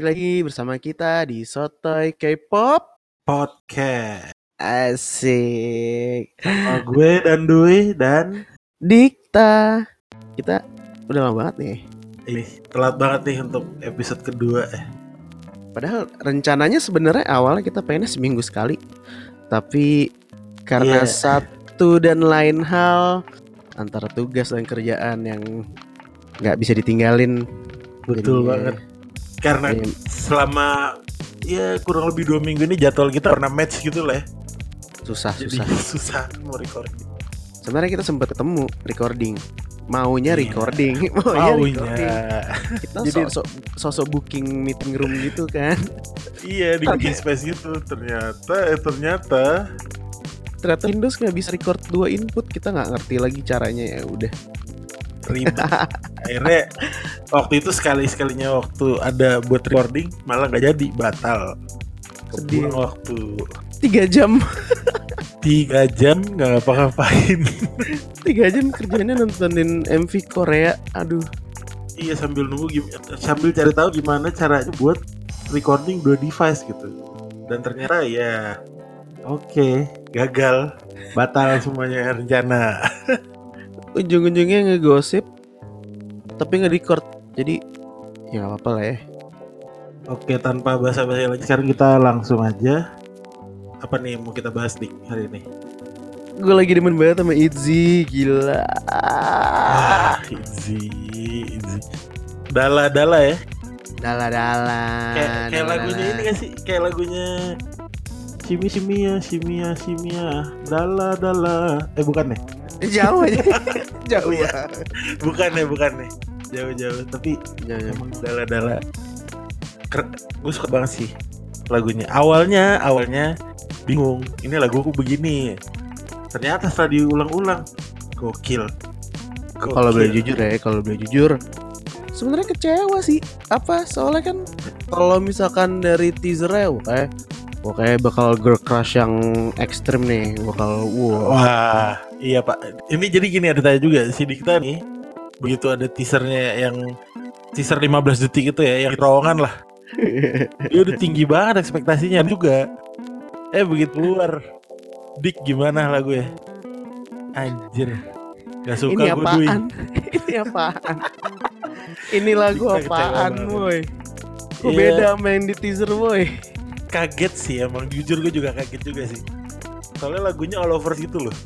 balik lagi bersama kita di Sotoy K-pop podcast. Asik. Sama gue dan Dwi dan Dikta. Kita udah lama banget nih. ini telat banget nih untuk episode kedua eh. Padahal rencananya sebenarnya awalnya kita pengennya seminggu sekali. Tapi karena Iya. satu dan lain hal antara tugas dan kerjaan yang nggak bisa ditinggalin. Betul Jadi, banget. Karena Iya. selama ya kurang lebih dua minggu ini jadwal kita pernah match gitu lah ya. Susah Jadi susah. susah mau record. Sebenarnya kita sempat ketemu recording. Maunya Iya. recording, maunya, Maunya. recording. Kita Jadi- sosok sosok booking meeting room gitu kan. iya di booking space gitu. Ternyata eh ternyata Ternyata Windows nggak bisa record dua input, kita nggak ngerti lagi caranya ya udah. Ribet. Akhirnya waktu itu sekali sekalinya waktu ada buat recording malah nggak jadi batal. Sedih. Waktu Tiga jam, tiga jam nggak ngapa-ngapain. tiga jam kerjanya nontonin MV Korea. Aduh, Iya sambil nunggu sambil cari tahu gimana caranya buat recording dua device gitu. Dan ternyata ya oke, gagal. Batal semuanya rencana. ujung-ujungnya ngegosip, tapi nggak record. Jadi ya nggak apa-apa lah ya. Oke, tanpa basa-basi lagi sekarang kita langsung aja. Apa nih mau kita bahas nih hari ini? Gue lagi demen banget sama Itzy, gila. Ah, easy, easy. Dala-dala ya. Dala-dala. Kayak kayak dala-dala. lagunya ini gak sih? Kayak lagunya Simi Simia, Simia, Simia, Dala Dala. Eh bukan nih. Jauh aja. Jauh Iya. ya. bukan ya bukan nih jauh-jauh tapi Jangan. emang dala-dala gue suka banget sih lagunya awalnya awalnya bingung ini lagu aku begini ternyata setelah diulang-ulang gokil Gokil. Kalau boleh jujur ya, kalau boleh jujur, sebenarnya kecewa sih. Apa? Soalnya kan kalau misalkan dari teasernya, wah kayak, wah kayak bakal girl crush yang ekstrim nih, bakal wow. wah iya pak ini jadi gini ada tanya juga si Dikta nih begitu ada teasernya yang teaser 15 detik itu ya yang di terowongan lah dia udah tinggi banget ekspektasinya juga eh begitu keluar dik gimana lagu ya anjir gak suka Ini gue apaan? Ini apaan? Ini lagu apaan, boy? Kok Iya. beda main di teaser, boy? Kaget sih emang jujur gue juga kaget juga sih soalnya lagunya all over gitu loh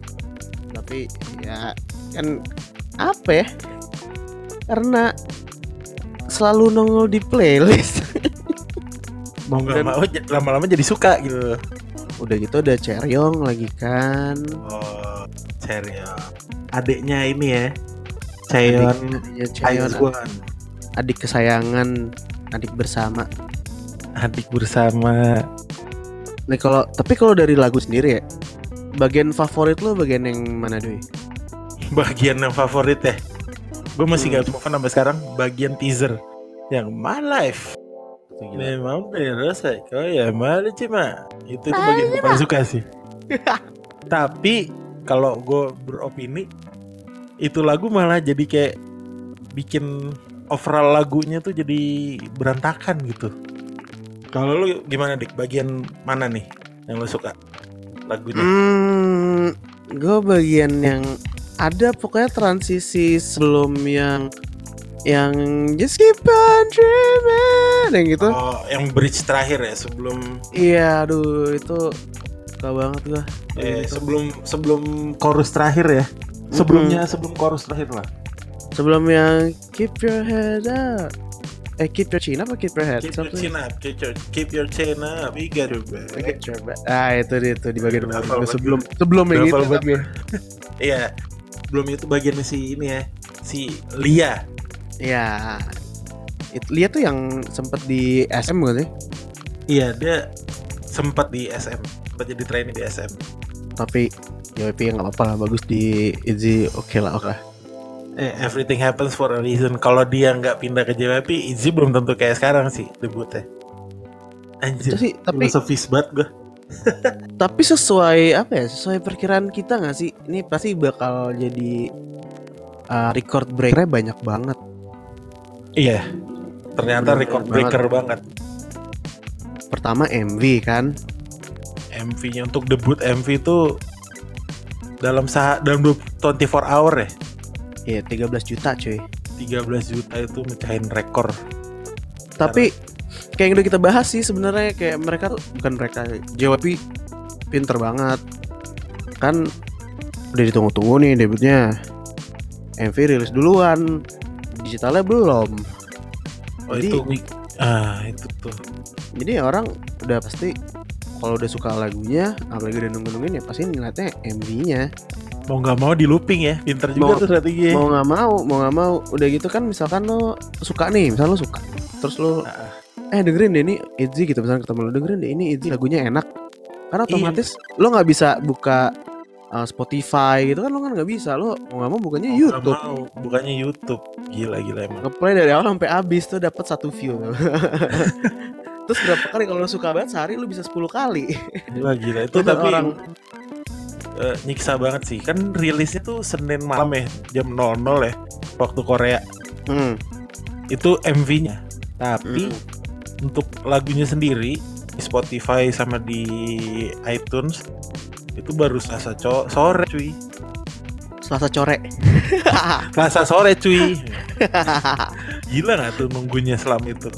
Tapi ya kan apa ya? Karena selalu nongol di playlist. mau nggak mau lama-lama jadi suka gitu Udah gitu ada Cheryong lagi kan. oh serius adiknya ini ya Cheryong Aizwan adik kesayangan, adik bersama. Adik bersama. Nih kalau tapi kalau dari lagu sendiri ya, bagian favorit lo bagian yang mana doi? bagian yang favorit ya? Gue masih Hmm. gak move sampai sekarang. Bagian teaser. Yang my life. Memang beres kau ya? Malu cima itu itu bagian gue paling suka sih. Tapi kalau gue beropini itu lagu malah jadi kayak bikin overall lagunya tuh jadi berantakan gitu kalau lu gimana dik bagian mana nih yang lu suka lagunya Hmm, gue bagian yang ada pokoknya transisi sebelum yang yang just keep on dreaming yang gitu. oh yang bridge terakhir ya sebelum Iya, aduh itu suka banget gua. Eh, Gitu. sebelum sebelum chorus terakhir ya. Sebelumnya sebelum chorus terakhir lah. Sebelum yang keep your head up. Eh keep your chin apa keep your head? Keep your Something. chin up, keep your, keep your chin up, we got it back. Ah itu dia tuh di bagian banget sebelum sebelum yang itu Iya, belum itu bagian si ini ya, si Lia. ya itu lihat tuh yang sempet di SM gak sih? Iya, dia sempat di SM, sempat jadi trainee di SM. Tapi JYP nggak apa-apa lah bagus di Izzy oke lah oke lah. Eh, everything happens for a reason. Kalau dia nggak pindah ke JYP, Izzy belum tentu kayak sekarang sih debutnya. Anjir, Itu sih tapi filosofis banget gue. tapi sesuai apa ya sesuai perkiraan kita nggak sih ini pasti bakal jadi uh, record breaknya banyak banget Iya, ternyata Bener record breaker banget. Pertama MV kan. MV-nya untuk debut MV itu dalam sah dalam 24 hour ya. Ya 13 juta cuy. 13 juta itu mecahin rekor. Tapi kayak yang udah kita bahas sih sebenarnya kayak mereka tuh bukan mereka JYP pinter banget. Kan udah ditunggu-tunggu nih debutnya. MV rilis duluan. Digitalnya belum. Oh Jadi- itu ah itu tuh. Jadi orang udah pasti kalau udah suka lagunya, apalagi udah nunggu-nungguin ya pasti ngeliatnya MV-nya. Mau nggak mau di looping ya, pinter juga Mau- tuh strategi. Mau nggak mau, mau nggak mau, udah gitu kan misalkan lo suka nih, misal lo suka, terus lo Ah, eh dengerin deh ini Itzy gitu misalnya ketemu lo dengerin deh ini Itzy lagunya enak, karena Iya. otomatis lo nggak bisa buka uh, Spotify gitu kan lo kan nggak bisa. Lo mau nggak mau bukannya nggak YouTube. mau, bukannya YouTube. Gila gila emang. ngeplay dari awal sampai habis tuh dapat satu view. Terus berapa kali kalau lo suka banget sehari lo bisa 10 kali. Gila gila. Itu Itu tapi orang eh, nyiksa banget sih. Kan rilisnya tuh Senin malam ya, jam 00 ya waktu Korea. hmm. Itu MV-nya. Tapi Hmm. untuk lagunya sendiri di Spotify sama di iTunes itu baru Selasa co- sore cuy. Selasa core Selasa sore cuy. Gila nggak tuh nunggunya selama itu?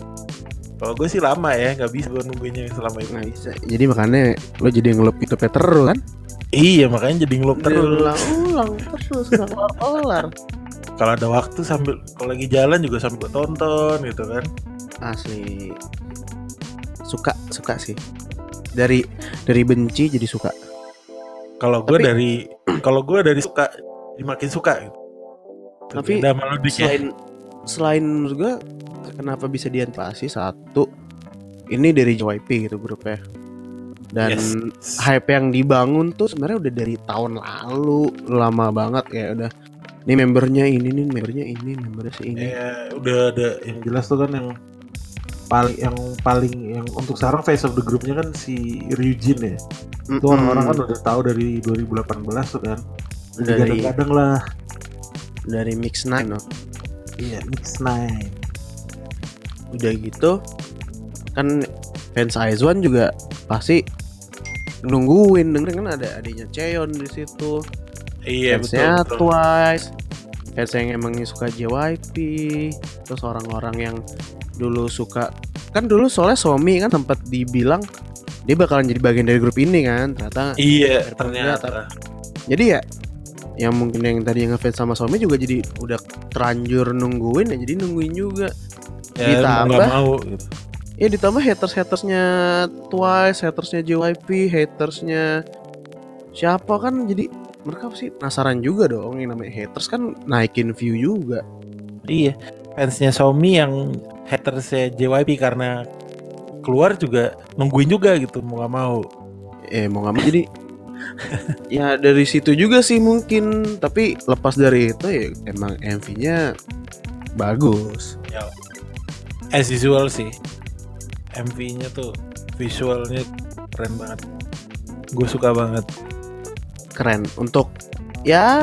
Kalau gue sih lama ya, nggak bisa gue nunggunya selama itu. nggak bisa jadi makanya lo jadi ngelup itu terus kan Iya makanya jadi ngelup terus. ulang-ulang terus nggak kelar-kelar Kalau ada waktu sambil kalau lagi jalan juga sambil gue tonton gitu kan. asli suka suka sih dari dari benci jadi suka Kalau gue dari kalau gue dari suka makin suka gitu. Tapi melodiknya. selain selain menurut gue kenapa bisa diantisipasi satu ini dari JYP gitu grupnya dan Yes. hype yang dibangun tuh sebenarnya udah dari tahun lalu lama banget kayak udah ini membernya ini nih membernya ini membernya si ini Ya, udah ada yang jelas tuh kan yang paling yang paling yang untuk sekarang face of the groupnya kan si Ryujin ya. Itu Mm-mm. orang-orang kan udah tahu dari 2018 tuh kan. Dari- kadang lah. dari Mix Nine no? Iya, Mix Nine. udah gitu kan fans Aizwan juga pasti nungguin dengerin kan ada adanya Cheon di situ Iya, fansnya betul, betul. Twice fans yang emangnya suka JYP terus orang-orang yang dulu suka kan dulu soalnya Somi kan sempat dibilang dia bakalan jadi bagian dari grup ini kan ternyata Iya, Ternyata. ternyata. jadi ya yang mungkin yang tadi yang ngefans sama Somi juga jadi udah terlanjur nungguin ya jadi nungguin juga Ya, Ditambah- mau gitu. Ya ditambah haters-hatersnya Twice, hatersnya JYP, hatersnya siapa kan jadi mereka sih penasaran juga dong yang namanya haters kan naikin view juga. Iya, fansnya Xiaomi yang hatersnya JYP karena keluar juga nungguin juga gitu mau nggak mau. Eh mau nggak mau jadi ya dari situ juga sih mungkin tapi lepas dari itu ya emang MV-nya bagus. As usual sih, MV-nya tuh visualnya keren banget. Gue suka banget. Keren untuk ya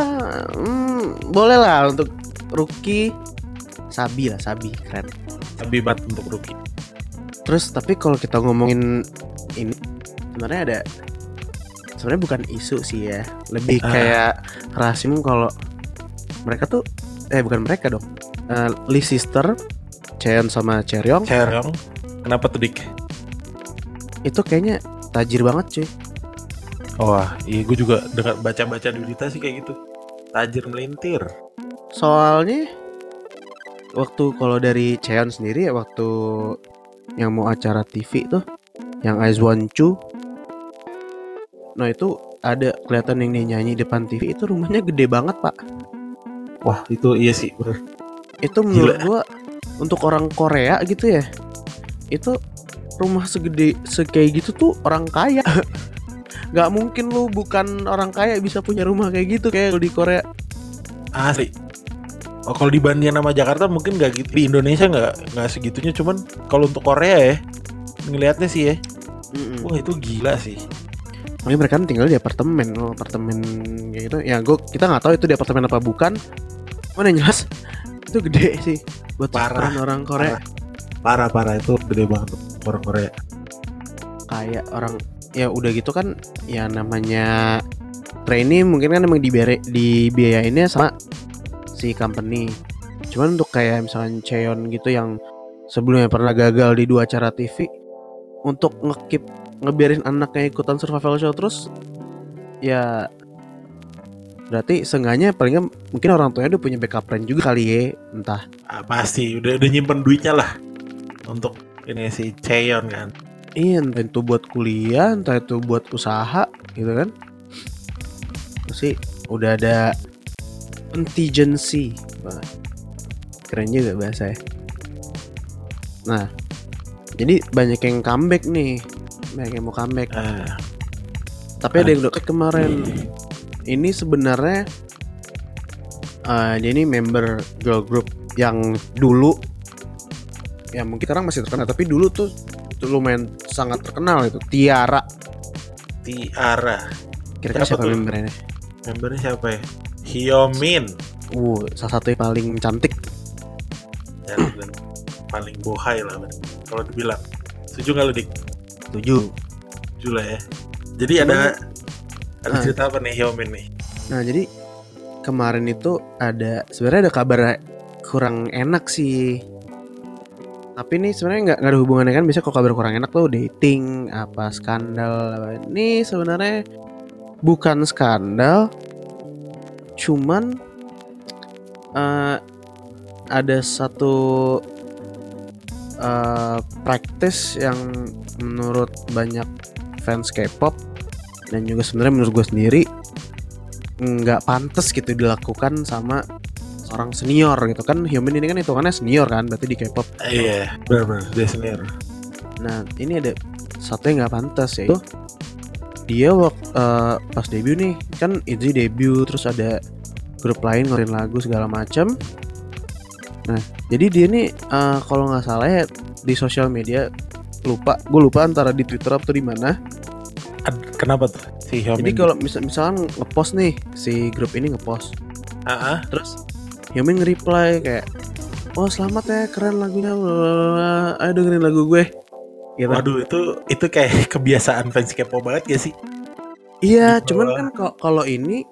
hmm, boleh lah untuk rookie Sabi lah Sabi keren. Tapi banget untuk rookie. Terus tapi kalau kita ngomongin ini sebenarnya ada sebenarnya bukan isu sih ya, lebih Ah. kayak rasim kalau mereka tuh eh bukan mereka dong. Eh, Lee Sister, Cheon sama Cheryong Cheryong, kenapa tuh dik? itu kayaknya tajir banget cuy. Wah, iya gue juga dengar baca-baca berita sih kayak gitu. Tajir melintir. Soalnya waktu kalau dari Cheon sendiri ya waktu yang mau acara TV tuh yang Aizwan Chu Nah itu ada kelihatan yang dia nyanyi depan TV itu rumahnya gede banget pak Wah, itu iya sih, bener. Itu menurut gua untuk orang Korea gitu ya Itu rumah segede sekayak gitu tuh orang kaya Gak mungkin lu bukan orang kaya bisa punya rumah kayak gitu kayak di Korea Asli. Oh, kalau dibandingin sama Jakarta mungkin nggak gitu. Di Indonesia nggak nggak segitunya. Cuman kalau untuk Korea ya, ngelihatnya sih ya, Mm-mm. wah itu gila sih. Makanya mereka kan tinggal di apartemen, oh, apartemen kayak gitu. Ya, gua kita nggak tahu itu di apartemen apa bukan. Mana yang jelas itu gede sih buat Parah, orang Korea. parah parah itu gede banget orang Korea kayak orang ya udah gitu kan ya namanya trainee mungkin kan emang dibere, dibiayainnya sama si company. Cuman untuk kayak misalnya Cheon gitu yang sebelumnya pernah gagal di dua acara TV untuk ngekip ngebiarin anaknya ikutan survival show terus ya berarti seenggaknya paling mungkin orang tuanya udah punya backup plan juga kali ya entah. Ah, pasti. Udah udah nyimpen duitnya lah untuk ini si Cheon kan. Iya entah itu buat kuliah entah itu buat usaha gitu kan. Sih udah ada contingency. Wah, keren juga bahasa ya. Nah jadi banyak yang comeback nih. Banyak yang mau comeback. Ah, tapi ada yang deket kemarin. Ini sebenarnya dia ini member girl group yang dulu ya mungkin sekarang masih terkenal tapi dulu tuh lumayan sangat terkenal itu Tiara. Tiara. Kira-kira Siapa membernya? Membernya siapa ya? Hyomin. Uh salah satu yang paling cantik. Dan, dan paling bohai lah kalau dibilang. Setuju nggak lu dik? Tujuh setuju lah ya. Jadi ada ada Ah. cerita apa nih Hyomin nih? Nah jadi kemarin itu ada sebenarnya ada kabar kurang enak sih tapi ini sebenarnya nggak ada hubungannya kan? Biasanya kalau kabar kurang enak tuh dating apa skandal ini sebenarnya bukan skandal. Cuman eh, ada satu eh, practice yang menurut banyak fans K-pop dan juga sebenarnya menurut gue sendiri nggak pantas gitu dilakukan sama seorang senior gitu. Kan Hyumin ini kan hitungannya senior kan berarti di K-pop. Iya. Benar-benar dia senior. Nah, ini ada satu yang nggak pantas ya. Itu dia waktu pas debut nih, kan Itzy debut terus ada grup lain ngeluarin lagu segala macam. Nah, jadi dia nih eh, kalau nggak salah ya di sosial media lupa, gue lupa antara di Twitter atau di mana. Kenapa tuh si Hyomin Jadi kalau misal misalkan ngepost nih si grup ini ngepost, ah ah, terus Hyumin nge-reply kayak Oh selamat ya keren lagunya blablabla. Ayo dengerin lagu gue gitu. waduh itu itu kayak kebiasaan fans K-pop banget gak sih Iya, Di cuman kan kalau kalau ini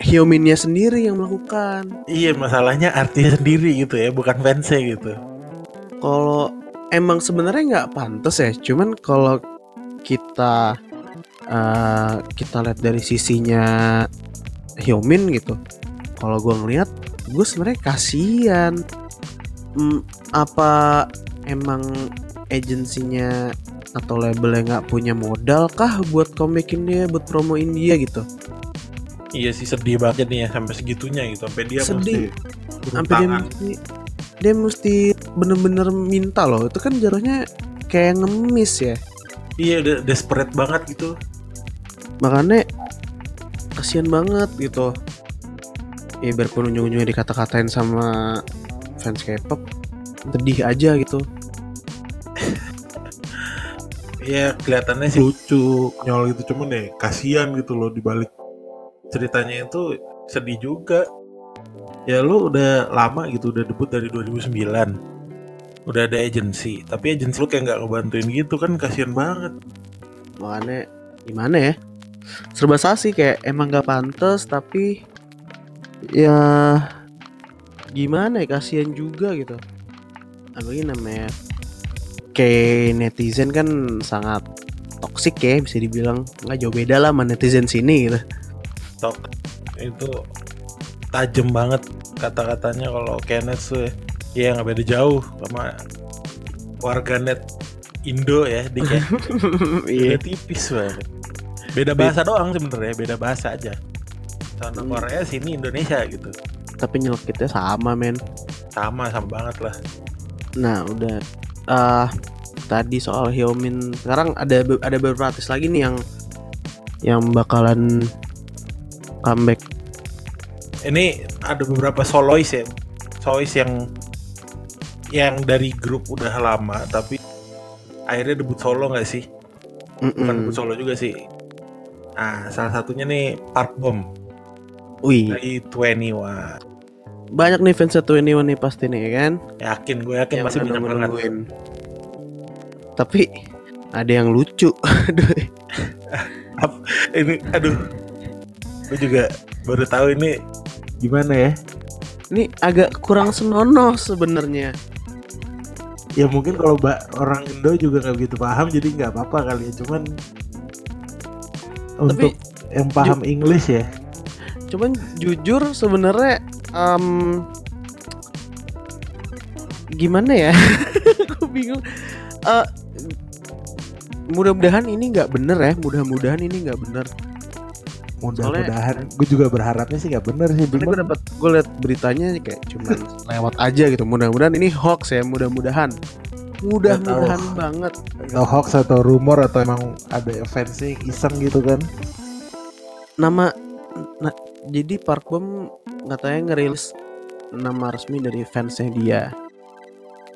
Hyominnya sendiri yang melakukan. iya masalahnya artis sendiri gitu ya bukan fansnya gitu Kalau emang sebenarnya nggak pantas ya, cuman kalau kita eh, kita lihat dari sisinya Hyomin gitu, kalau gua ngeliat, gue sebenarnya kasihan. Hmm, apa emang agensinya atau labelnya nggak punya modal kah buat komekin dia, buat promoin dia gitu? iya sih sedih banget nih ya sampai segitunya gitu sampai dia Sedih. mesti sampai dia mesti dia mesti bener-bener minta loh itu kan jatuhnya kayak ngemis ya iya udah desperate banget gitu makanya kasihan banget gitu ya biarpun ujung-ujungnya dikata-katain sama fans K-pop. Sedih aja gitu. Iya kelihatannya sih. Lucu nyol gitu. Cuman ya kasihan gitu loh dibalik ceritanya itu. Sedih juga. Ya lu udah lama gitu udah debut dari 2009 udah ada agensi tapi agensi lu kayak nggak ngebantuin gitu kan kasihan banget. Makanya gimana ya? Serba salah sih kayak emang gak pantas tapi ya. Gimana ya kasihan juga gitu. Apalagi namanya kayak netizen kan sangat toksik ya bisa dibilang. Nggak jauh beda lah sama netizen sini gitu. Tok itu tajam banget kata-katanya kalau Kenneth tuh ya. Ya nggak beda jauh sama warganet Indo ya dik ya iya. Beda tipis banget. Beda bahasa doang sebenarnya beda bahasa aja sana Hmm. Korea sini Indonesia gitu. Tapi nyelekitnya sama men. Sama sama banget lah. Nah udah. Ah tadi soal Hyomin. Sekarang ada ada beberapa artis lagi nih yang yang bakalan comeback. Ini ada beberapa solois ya. Solois yang yang dari grup udah lama tapi akhirnya debut solo nggak sih? Bukan Mm-mm. debut solo juga sih. Nah salah satunya nih Park Bom Wih, dari 21 banyak nih fans satu ini nih pasti nih ya kan Yakin, gue yakin Yang masih udah banyak banget. nungguin. tapi ada yang lucu Aduh, Ini, aduh, gue juga baru tahu ini gimana ya? ini agak kurang senonoh sebenarnya Ya mungkin kalau orang Indo juga nggak begitu paham, jadi nggak apa-apa kali ya. Cuman untuk yang paham English ya, cuman jujur sebenarnya em, gimana ya? Aku bingung. Eh, mudah-mudahan ini nggak bener ya. Mudah-mudahan ini nggak bener. Mudah-mudahan. Gue juga berharapnya sih nggak bener sih. Gue dapat gue liat beritanya kayak cuman lewat aja gitu. Mudah-mudahan ini hoax ya mudah-mudahan. Mudah-mudahan banget. Atau hoax atau rumor atau emang ada yang iseng gitu kan? nama nah, jadi Park Bom katanya ngerilis nama resmi dari fansnya dia.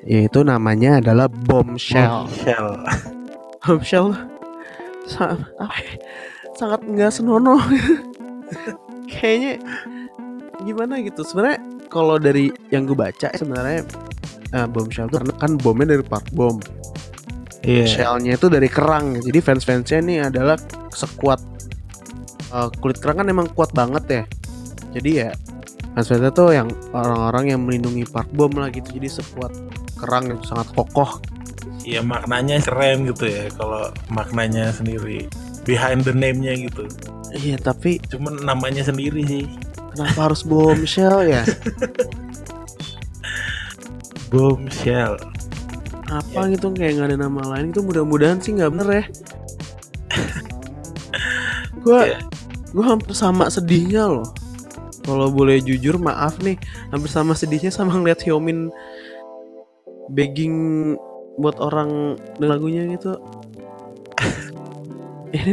Yaitu namanya adalah Bombshell. Shell. Bombshell? Apa ya, sangat nggak senonoh. Kayaknya gimana gitu. Sebenarnya kalau dari yang gue baca sebenarnya eh, Bombshell itu karena kan bomnya dari Park Bom. Iya. shellnya itu dari kerang. Jadi fans fansnya ini adalah sekuat eh, kulit kerang kan emang kuat banget ya jadi ya fansnya tuh yang orang-orang yang melindungi Park Bom lah gitu jadi sekuat kerang yang sangat kokoh Iya maknanya keren gitu ya kalau maknanya sendiri behind the name-nya gitu. iya tapi Cuman namanya sendiri sih. kenapa harus bombshell ya Bombshell. apa gitu kayak nggak ada nama lain itu mudah-mudahan sih nggak bener ya gue Iya. Gue hampir sama sedihnya loh. Kalau boleh jujur maaf nih. Hampir sama sedihnya sama ngeliat Hyomin begging buat orang dengan lagunya gitu. Ini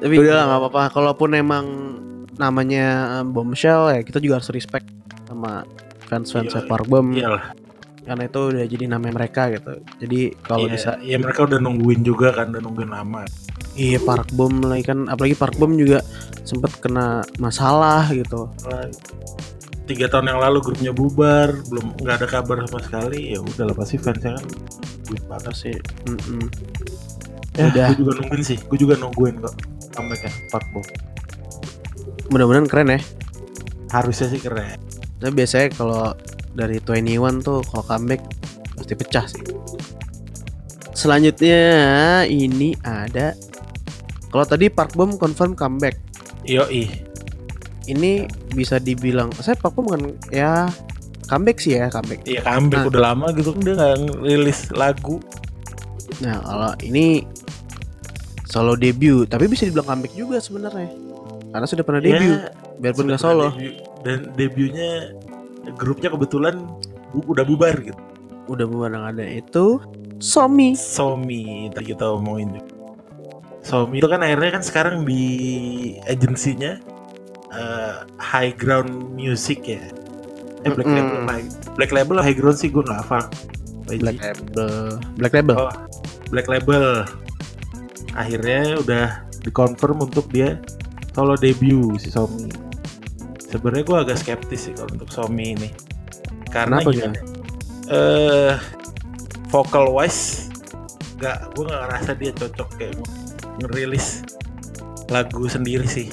tapi udah lah nggak apa-apa. Kalaupun emang namanya bombshell ya kita juga harus respect sama fans-fans Iya. Park Bom karena itu udah jadi namanya mereka gitu. Jadi kalau Iya, bisa ya mereka udah nungguin juga kan, udah nungguin lama. Iya Park Bom lagi kan apalagi Park Bom juga sempet kena masalah gitu Lah, Tiga tahun yang lalu grupnya bubar, belum nggak ada kabar sama sekali. Ya udah lah pasti fansnya kan duit banget. sih mm-mm. Ya, Udah. gue juga nungguin sih, gue juga nungguin kok comebacknya Park Bo. mudah-mudahan keren ya Harusnya sih keren. tapi biasanya kalau dari 21 tuh kalau comeback pasti pecah sih selanjutnya ini ada kalau tadi Park Bom confirm comeback Yoi. ini bisa dibilang saya Park Bom kan ya comeback sih ya comeback Iya comeback Nah. udah lama gitu kan dia nggak rilis lagu. Nah kalau ini solo debut, tapi bisa dibilang comeback juga sebenarnya, karena sudah pernah debut, Ya, biarpun nggak solo. debut. Dan debutnya grupnya kebetulan bu- udah bubar gitu. Udah bukan yang ada itu Somi. Somi tadi kita omongin juga. Somi itu kan akhirnya kan sekarang di agensinya eh, High Ground Music ya. Eh Black Mm-mm. Label, High- Black Label High Ground sih gue nggak hafal. Black Label, Black Label. Oh, Black Label. Akhirnya udah dikonfirm untuk dia solo debut si Somi. Sebenarnya gue agak skeptis sih kalau untuk Somi ini. Karena Kenapa gimana? Eh vocal wise nggak gue nggak ngerasa dia cocok kayak ngerilis lagu sendiri sih.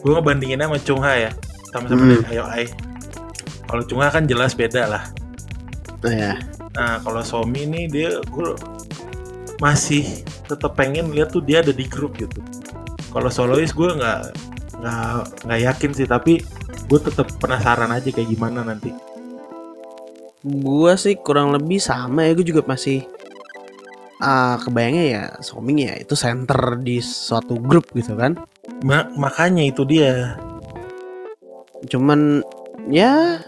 Gue ngebandinginnya sama Chungha ya, sama-sama Hmm. dari Ayo Ai. Kalau Chungha kan jelas beda lah. Nah, ya. Nah kalau Somi ini dia gue masih tetap pengen lihat tuh dia ada di grup gitu. Kalau solois gue nggak nggak nggak yakin sih tapi gue tetap penasaran aja kayak gimana nanti. Gua sih kurang lebih sama ya, gue juga masih ah kebayangnya ya Somi ya itu center di suatu grup gitu kan. Ma- makanya itu dia. Cuman ya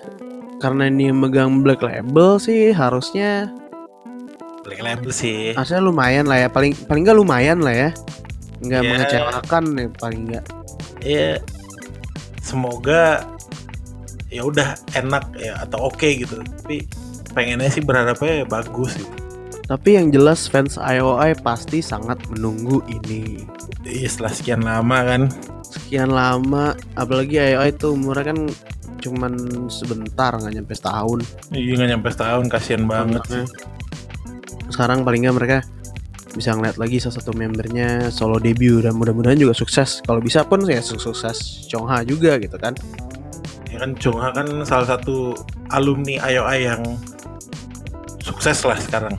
karena ini megang Black Label sih harusnya Black Label sih. harusnya lumayan lah ya paling paling nggak lumayan lah ya nggak Ya. mengecewakan ya paling nggak Ya semoga ya udah enak ya atau oke gitu. Tapi pengennya sih berharapnya bagus gitu. Tapi yang jelas fans IOI pasti sangat menunggu ini Iya setelah sekian lama kan. sekian lama apalagi IOI itu umurnya kan cuman sebentar nggak nyampe setahun Iya nggak nyampe setahun kasihan banget sih. sekarang paling nggak mereka bisa ngeliat lagi salah satu membernya solo debut dan mudah-mudahan juga sukses kalau bisa pun ya su- sukses Chongha juga gitu kan Ya kan Chungha kan salah satu alumni IOI yang sukses lah sekarang.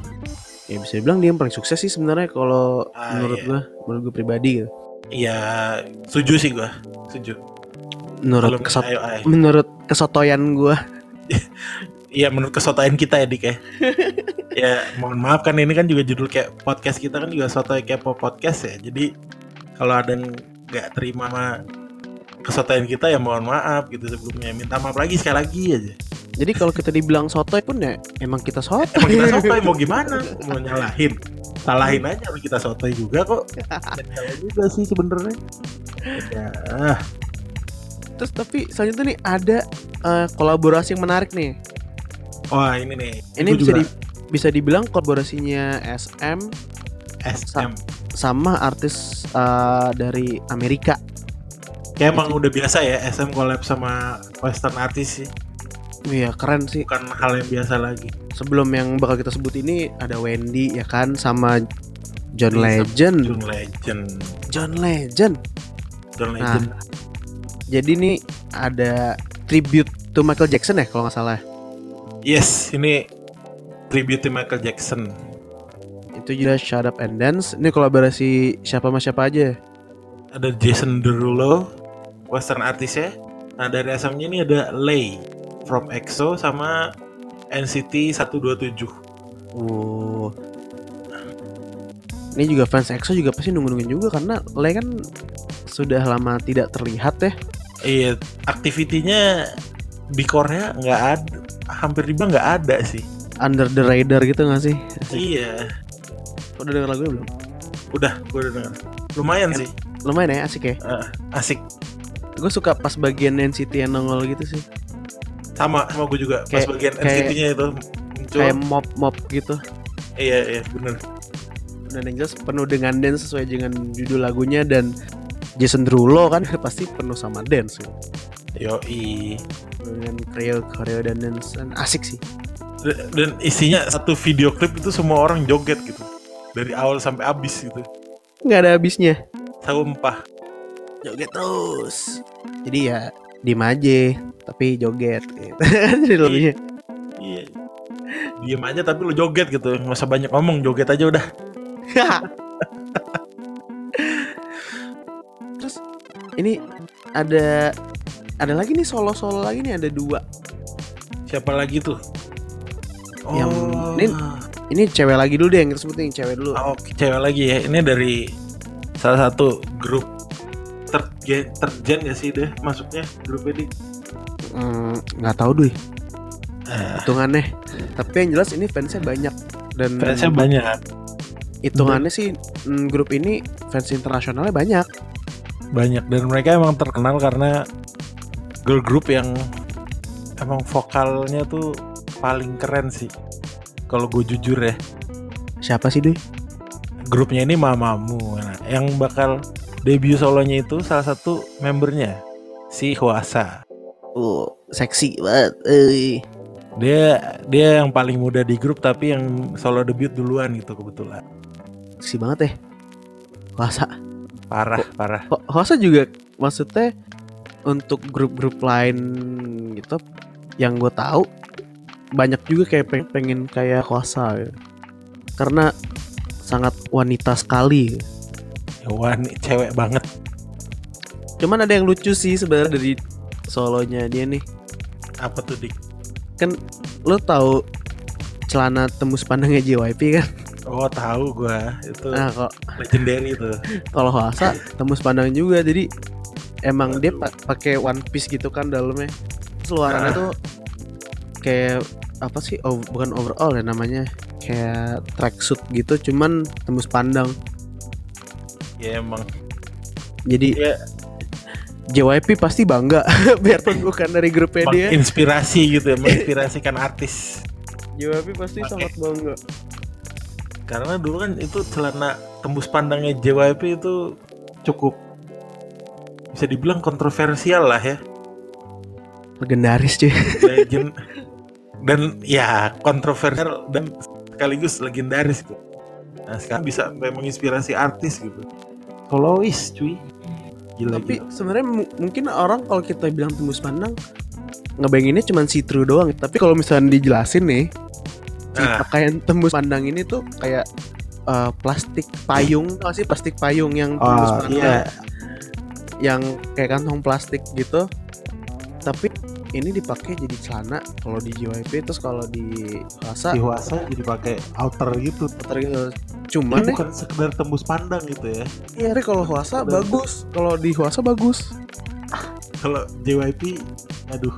Ya bisa dibilang dia yang paling sukses sih sebenarnya kalau Ah, menurut iya. gua menurut gua pribadi gitu Iya, setuju sih gua. Setuju. menurut Alumni kesot IOI. menurut kesotoyan gua Iya menurut kesotoyan kita ya Dik ya. ya mohon maaf kan ini kan juga judul kayak podcast kita kan juga sotoy kepo podcast ya. Jadi kalau ada yang nggak terima sama kesotoyan kita ya mohon maaf gitu sebelumnya. Minta maaf lagi sekali lagi aja. jadi kalau kita dibilang sotoy pun ya emang kita sotoy Emang kita sotoy mau gimana? Mau nyalahin? Salahin aja kalau kita sotoy juga kok. Salah juga sih sebenarnya. Ya, terus tapi selanjutnya nih ada eh, kolaborasi yang menarik nih wah ini nih. ini bisa juga di, bisa dibilang kolaborasinya SM SM. sama artis eh, dari Amerika Kayak emang udah biasa ya SM collab sama western artis sih. Iya keren sih. Bukan hal yang biasa lagi. Sebelum yang bakal kita sebut ini ada Wendy ya kan sama John Iya, Legend. John Legend. John Legend. John Nah. Legend. Jadi nih ada tribute to Michael Jackson ya kalau nggak salah. Yes, ini tribute to Michael Jackson. Itu juga Shut Up and Dance. Ini kolaborasi siapa sama siapa aja? Ada Jason Derulo, western artis ya. Nah dari SM-nya ini ada Lay from EXO sama NCT 127. Oh. Ini juga fans EXO juga pasti nunggu-nungguin juga karena Le kan sudah lama tidak terlihat ya. Iya, aktivitinya di Korea nggak ada, hampir dibilang nggak ada sih. Under the radar gitu gak sih? Iya, Udah denger lagunya belum? udah, gue udah dengar. Lumayan sih, Lumayan ya asik ya. Eh, asik. Gue suka pas bagian NCT yang nongol gitu sih. Sama, sama gue juga. Pas Kayak- bagian kayak- NCT-nya itu muncul. Kayak mop-mop gitu. Iya, iya, bener. Dan yang jelas penuh dengan dance sesuai dengan judul lagunya dan Jason Derulo kan pasti penuh sama dance gitu. Yoi. dengan koreo koreo dan dance dan asik sih Dan- Dan isinya satu video klip itu semua orang joget gitu. Dari awal sampai habis gitu. nggak ada habisnya Sumpah. Joget terus jadi ya diem aja tapi joget gitu jadi lebihnya Iya. Diem aja tapi lu joget gitu. Nggak usah banyak ngomong, joget aja udah. terus ini ada ada lagi nih solo solo lagi nih ada dua Siapa lagi tuh? Yang- ini- ini cewek lagi dulu deh yang kita sebutin cewek dulu Oh, cewek lagi ya. Ini dari salah satu grup gen, gen ya sih deh masuknya grup ini. Hmm, nggak tahu deh Eh, hitungannya tapi yang jelas ini fansnya banyak dan fansnya banyak, hitungannya sih mm, grup ini fans internasionalnya banyak banyak dan mereka emang terkenal karena girl group yang emang vokalnya tuh paling keren sih. Kalau gue jujur ya, siapa sih Dui? grupnya ini Mamamu. Nah, yang bakal debut solonya itu salah satu membernya si Huasa. Oh, seksi banget. Eh. Dia dia yang paling muda di grup tapi yang solo debut duluan gitu kebetulan. Seksi banget ya. Hoasa. Parah, parah. Ho- Hoasa juga maksudnya untuk grup-grup lain gitu yang gue tahu banyak juga kayak peng- pengen kayak Hoasa gitu. Karena sangat wanita sekali. Wah, nih cewek banget. Cuman ada yang lucu sih sebenarnya dari solonya dia nih. Apa tuh dik? Kan lo tahu celana tembus pandangnya JYP kan? Oh tahu gua itu Nah, kok legendary tuh. kalau Hoasa tembus pandang juga jadi emang dia pa- pakai one piece gitu kan dalamnya Terus luarannya Nah. tuh kayak apa sih oh, bukan overall ya namanya kayak tracksuit gitu cuman tembus pandang Ya emang jadi dia JYP pasti bangga biarpun bukan dari grupnya dia menginspirasi gitu ya, menginspirasikan artis. JYP pasti Oke. sangat bangga Karena dulu kan itu celana tembus pandangnya JYP itu cukup bisa dibilang kontroversial lah ya. legendaris cuy legend dan ya kontroversial dan sekaligus legendaris gitu. Nah sekarang bisa sampai menginspirasi artis gitu. Solois cuy. Gila tapi gila. sebenarnya mu- mungkin orang kalau kita bilang tembus pandang ngebayanginnya cuma see through doang tapi kalau misalnya dijelasin nih si Ah. pakaian tembus pandang ini tuh kayak eh, plastik payung tau sih plastik payung yang tembus Oh pandang iya. yang kayak kantong plastik gitu tapi ini dipakai jadi celana kalau di JYP terus kalau di Hwasa Di Huasa jadi pakai outer gitu. puter gitu Ini cuman nih bukan sekedar tembus pandang gitu ya. iya kalau Hwasa bagus kalau di Hwasa bagus Kalau JYP, aduh,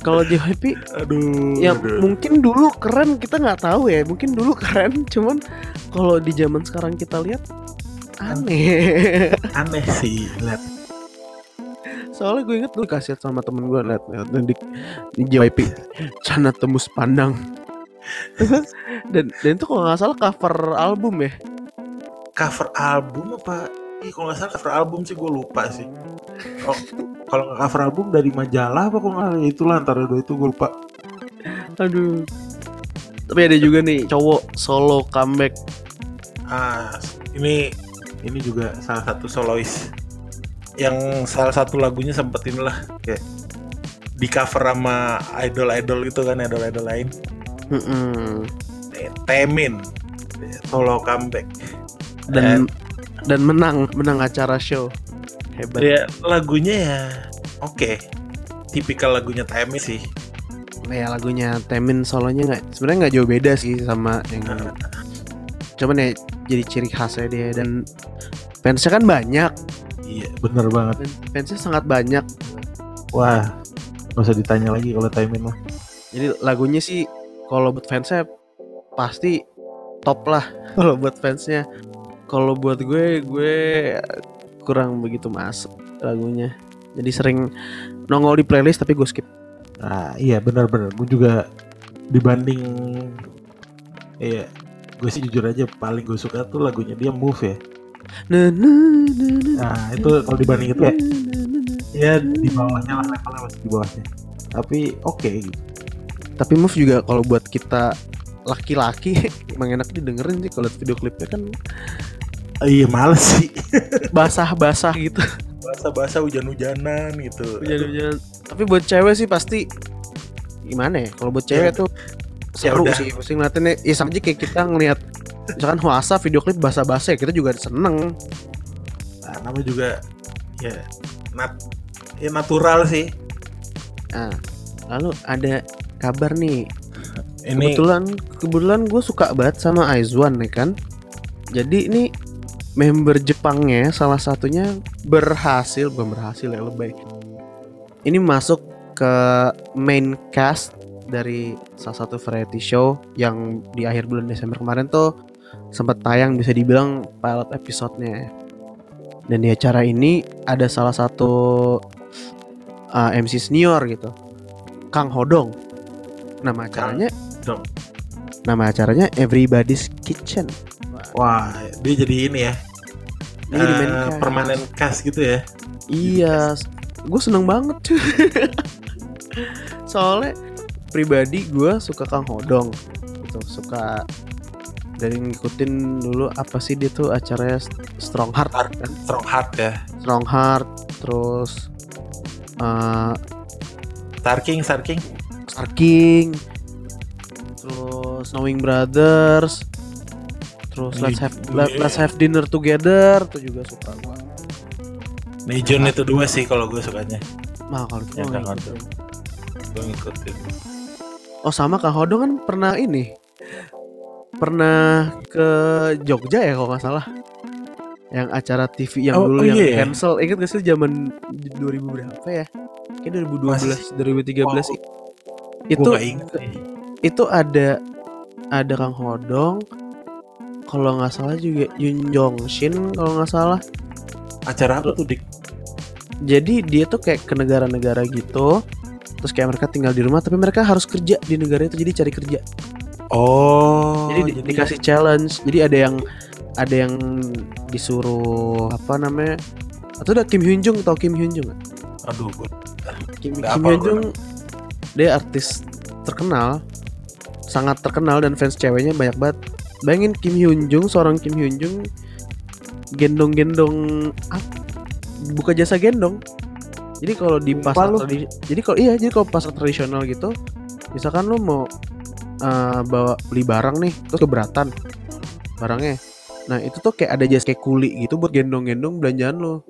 kalau JYP aduh. ya aduh. mungkin dulu keren kita nggak tahu ya mungkin dulu keren cuman kalau di zaman sekarang kita lihat aneh aneh sih lihat. Soalnya gue inget dulu kasih sama temen gue liat, liat di, di JYP Cana tembus pandang dan dan itu kalau nggak salah cover album ya Cover album apa? Ih, kalau nggak salah cover album sih gue lupa sih. Oh, kalau nggak cover album dari majalah apa kok nggak? Itulah antara dua itu gue lupa. aduh tapi ada juga nih cowok solo comeback Ah, ini ini juga salah satu solois yang salah satu lagunya sempet inilah kayak di cover sama idol-idol gitu kan idol-idol lain. Mm-mm. Eh, Temin solo comeback. dan dan menang menang acara show hebat Ya lagunya ya oke. Tipikal lagunya Temin sih. ya lagunya Temin solonya nggak sebenarnya nggak jauh beda sih sama yang cuman ya jadi ciri khasnya dia dan fansnya kan banyak iya bener banget. fansnya sangat banyak Wah, nggak usah ditanya lagi kalau Temin mah. jadi lagunya sih kalau buat fansnya pasti top lah kalau buat fansnya kalau buat gue gue kurang begitu masuk lagunya jadi sering nongol di playlist tapi gue skip Nah, iya benar-benar. Gue juga dibanding iya, gue sih jujur aja paling gue suka tuh lagunya dia Move ya. Nah, itu kalau dibanding itu ya, ya di bawahnya lah levelnya masih di bawahnya. Tapi oke gitu. tapi move juga kalau buat kita laki-laki emang enak didengerin sih kalau video klipnya kan Eh, iya males sih. basah-basah gitu Bahasa-bahasa hujan-hujanan gitu. Hujan-hujan. Tapi buat cewek sih pasti gimana ya? Kalau buat cewek Ya. tuh seru udah. sih. Pasti ngeliatinnya ya sama aja kayak kita ngelihat misalkan Huasa video klip basa-basa ya kita juga seneng. Nah, namanya juga ya nat ya natural sih. Nah, lalu ada kabar nih. Ini Kebetulan kebetulan gue suka banget sama Aizwan nih kan. Jadi ini member Jepangnya salah satunya berhasil bukan berhasil ya lebay. Ini masuk ke main cast dari salah satu variety show yang di akhir bulan Desember kemarin tuh sempat tayang bisa dibilang pilot episode-nya. Dan di acara ini ada salah satu uh, MC senior gitu. Kang Hodong. Nama acaranya Hodong. Nama acaranya Everybody's Kitchen. wah, dia jadi ini ya. Dia jadi main eh, cast. permanen cast gitu ya. Iya, gue seneng banget cuy. Soalnya pribadi gue suka Kang Hodong, gitu, suka dari ngikutin dulu apa sih dia tuh acaranya Strong Heart, Heart. kan? Strong heart ya. Strong Heart, terus uh, Star King, Star King. Star King, terus Knowing Brothers, terus Let's Have Let- Let's Have Dinner Together, tuh juga suka gue. Nejon itu dua sih kalau gue sukanya. Nah kalau itu Ya, ngikutin. Gue ngikutin. Oh sama Kang Hodong kan pernah ini. Pernah ke Jogja ya kalau nggak salah. Yang acara TV yang Oh, dulu oh yang iya. ya? cancel. Ingat gak sih zaman 2000 berapa ya? Kayak 2012, 2013 Oh, Itu itu ada ada Kang Hodong kalau nggak salah juga Yun Jong Shin kalau nggak salah. Acara apa tuh dik? jadi dia tuh kayak ke negara-negara gitu terus kayak mereka tinggal di rumah tapi mereka harus kerja di negara itu jadi cari kerja Oh, jadi, di- dikasih challenge jadi ada yang ada yang disuruh apa namanya atau udah Kim Hyun Jung tau Kim Hyun Jung aduh gue Kim, Nggak Kim Hyun Jung dia artis terkenal, sangat terkenal dan fans ceweknya banyak banget. Bayangin Kim Hyun Jung, seorang Kim Hyun Jung gendong-gendong apa? buka jasa gendong. Jadi kalau di pasar tradi- jadi kalau iya, jadi kalau pasar tradisional gitu, misalkan lu mau eh, bawa beli barang nih, terus keberatan barangnya. Nah, itu tuh kayak ada jasa kayak kuli gitu buat gendong-gendong belanjaan lu.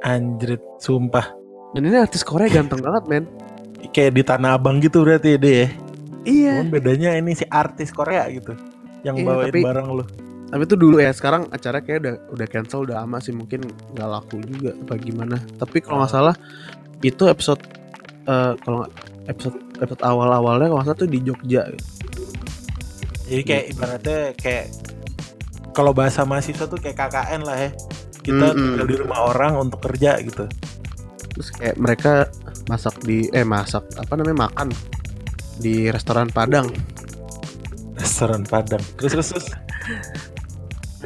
Anjrit, sumpah. Dan ini artis Korea ganteng banget, men. Kayak di Tanah Abang gitu berarti ya. Iya. Cuman bedanya ini si artis Korea gitu yang Iya, bawain tapi- barang lu. Tapi itu dulu ya, sekarang acara kayak udah udah cancel udah lama sih mungkin nggak laku juga apa gimana. Tapi kalau nggak salah itu episode eh, kalau episode episode awal-awalnya kalau nggak salah tuh di Jogja. Jadi kayak ibaratnya kayak kalau bahasa mahasiswa tuh kayak KKN lah ya. Kita Mm-mm. tinggal di rumah orang untuk kerja gitu. Terus kayak mereka masak di eh masak apa namanya makan di restoran Padang. Restoran Padang. Terus terus, terus.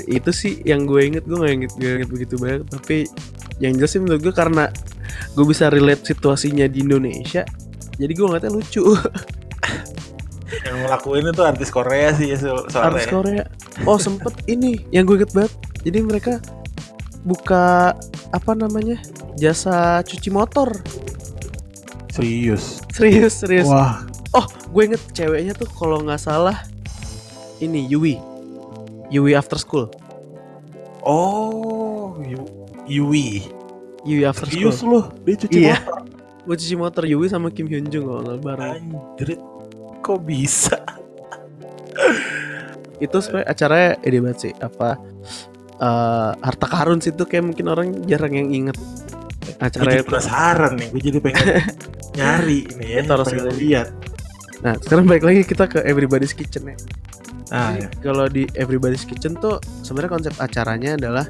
Itu sih yang gue inget gue nggak inget, nggak inget begitu banyak. Tapi yang jelas sih menurut gue karena gue bisa relate situasinya di Indonesia. Jadi gue ngeliatnya lucu. yang ngelakuin itu artis Korea sih ya so- soalnya. artis Korea. Oh sempet ini yang gue inget banget. Jadi mereka buka apa namanya jasa cuci motor. Serius. Serius serius. Wah, Oh gue inget ceweknya tuh kalau nggak salah ini Yui. Yui After School. oh, Yu- Yui. Yui After School. loh, dia cuci Iya. motor. Gue cuci motor Yui sama Kim Hyun Jung kalau nggak bareng. Anjrit, kok bisa? Itu sebenarnya acaranya ini banget sih apa eh, harta karun sih itu kayak mungkin orang jarang yang inget Gue acaranya jadi penasaran nih, gue jadi pengen nyari ini ya, Kita harus lihat. Nah sekarang balik lagi kita ke Everybody's Kitchen ya. Ah, Jadi, ya. Kalau di Everybody's Kitchen tuh sebenarnya konsep acaranya adalah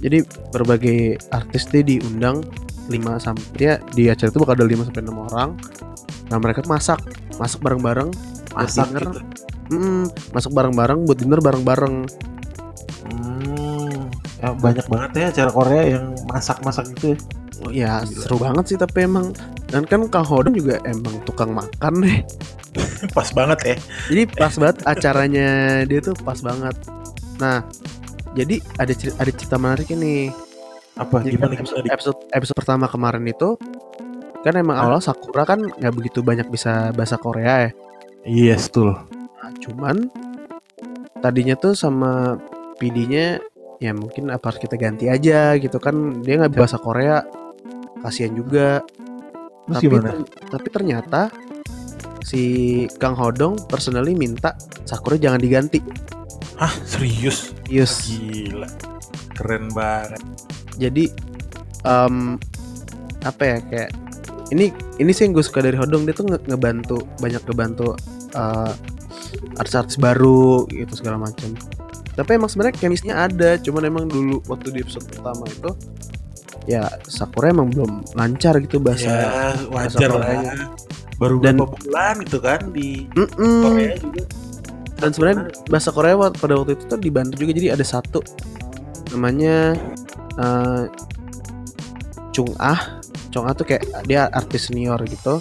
jadi berbagai artis dia diundang 5 sampai dia di acara itu bakal ada 5 sampai 6 orang. Nah, mereka masak, masak bareng-bareng, masak dinner. gitu. mm, masak bareng-bareng buat dinner bareng-bareng. Hmm, ya banyak banget ya acara Korea yang masak-masak gitu ya. Oh, ya Gila. seru banget sih tapi emang dan kan Kang Hodong juga emang tukang makan nih. Pas banget ya. Jadi pas banget acaranya dia tuh pas banget. Nah, jadi ada cerita, ada cerita menarik ini. Apa Jadi gimana kan? Dik? episode episode pertama kemarin itu kan emang Hah? awal Sakura kan nggak begitu banyak bisa bahasa Korea ya. Yes, betul. Nah, cuman tadinya tuh sama PD-nya ya mungkin apa harus kita ganti aja gitu kan dia nggak bahasa Korea kasihan juga. Terus tapi gimana? ter- tapi ternyata si Kang Hodong personally minta Sakura jangan diganti. Hah, serius? Yes. Gila. Keren banget. jadi em, apa ya kayak ini ini sih yang gue suka dari Hodong dia tuh nge- ngebantu banyak ngebantu eh, artis-artis baru gitu segala macam tapi emang sebenarnya chemistry-nya ada cuman emang dulu waktu di episode pertama itu ya Sakura emang belum lancar gitu bahasa ya, wajar Koreanya. lah. Baru Dan- beberapa bulan itu kan di Mm-mm. Korea juga. dan sebenarnya bahasa Korea pada waktu itu tuh dibantu juga jadi ada satu namanya eh, Chung Ah Chung Ah tuh kayak dia artis senior gitu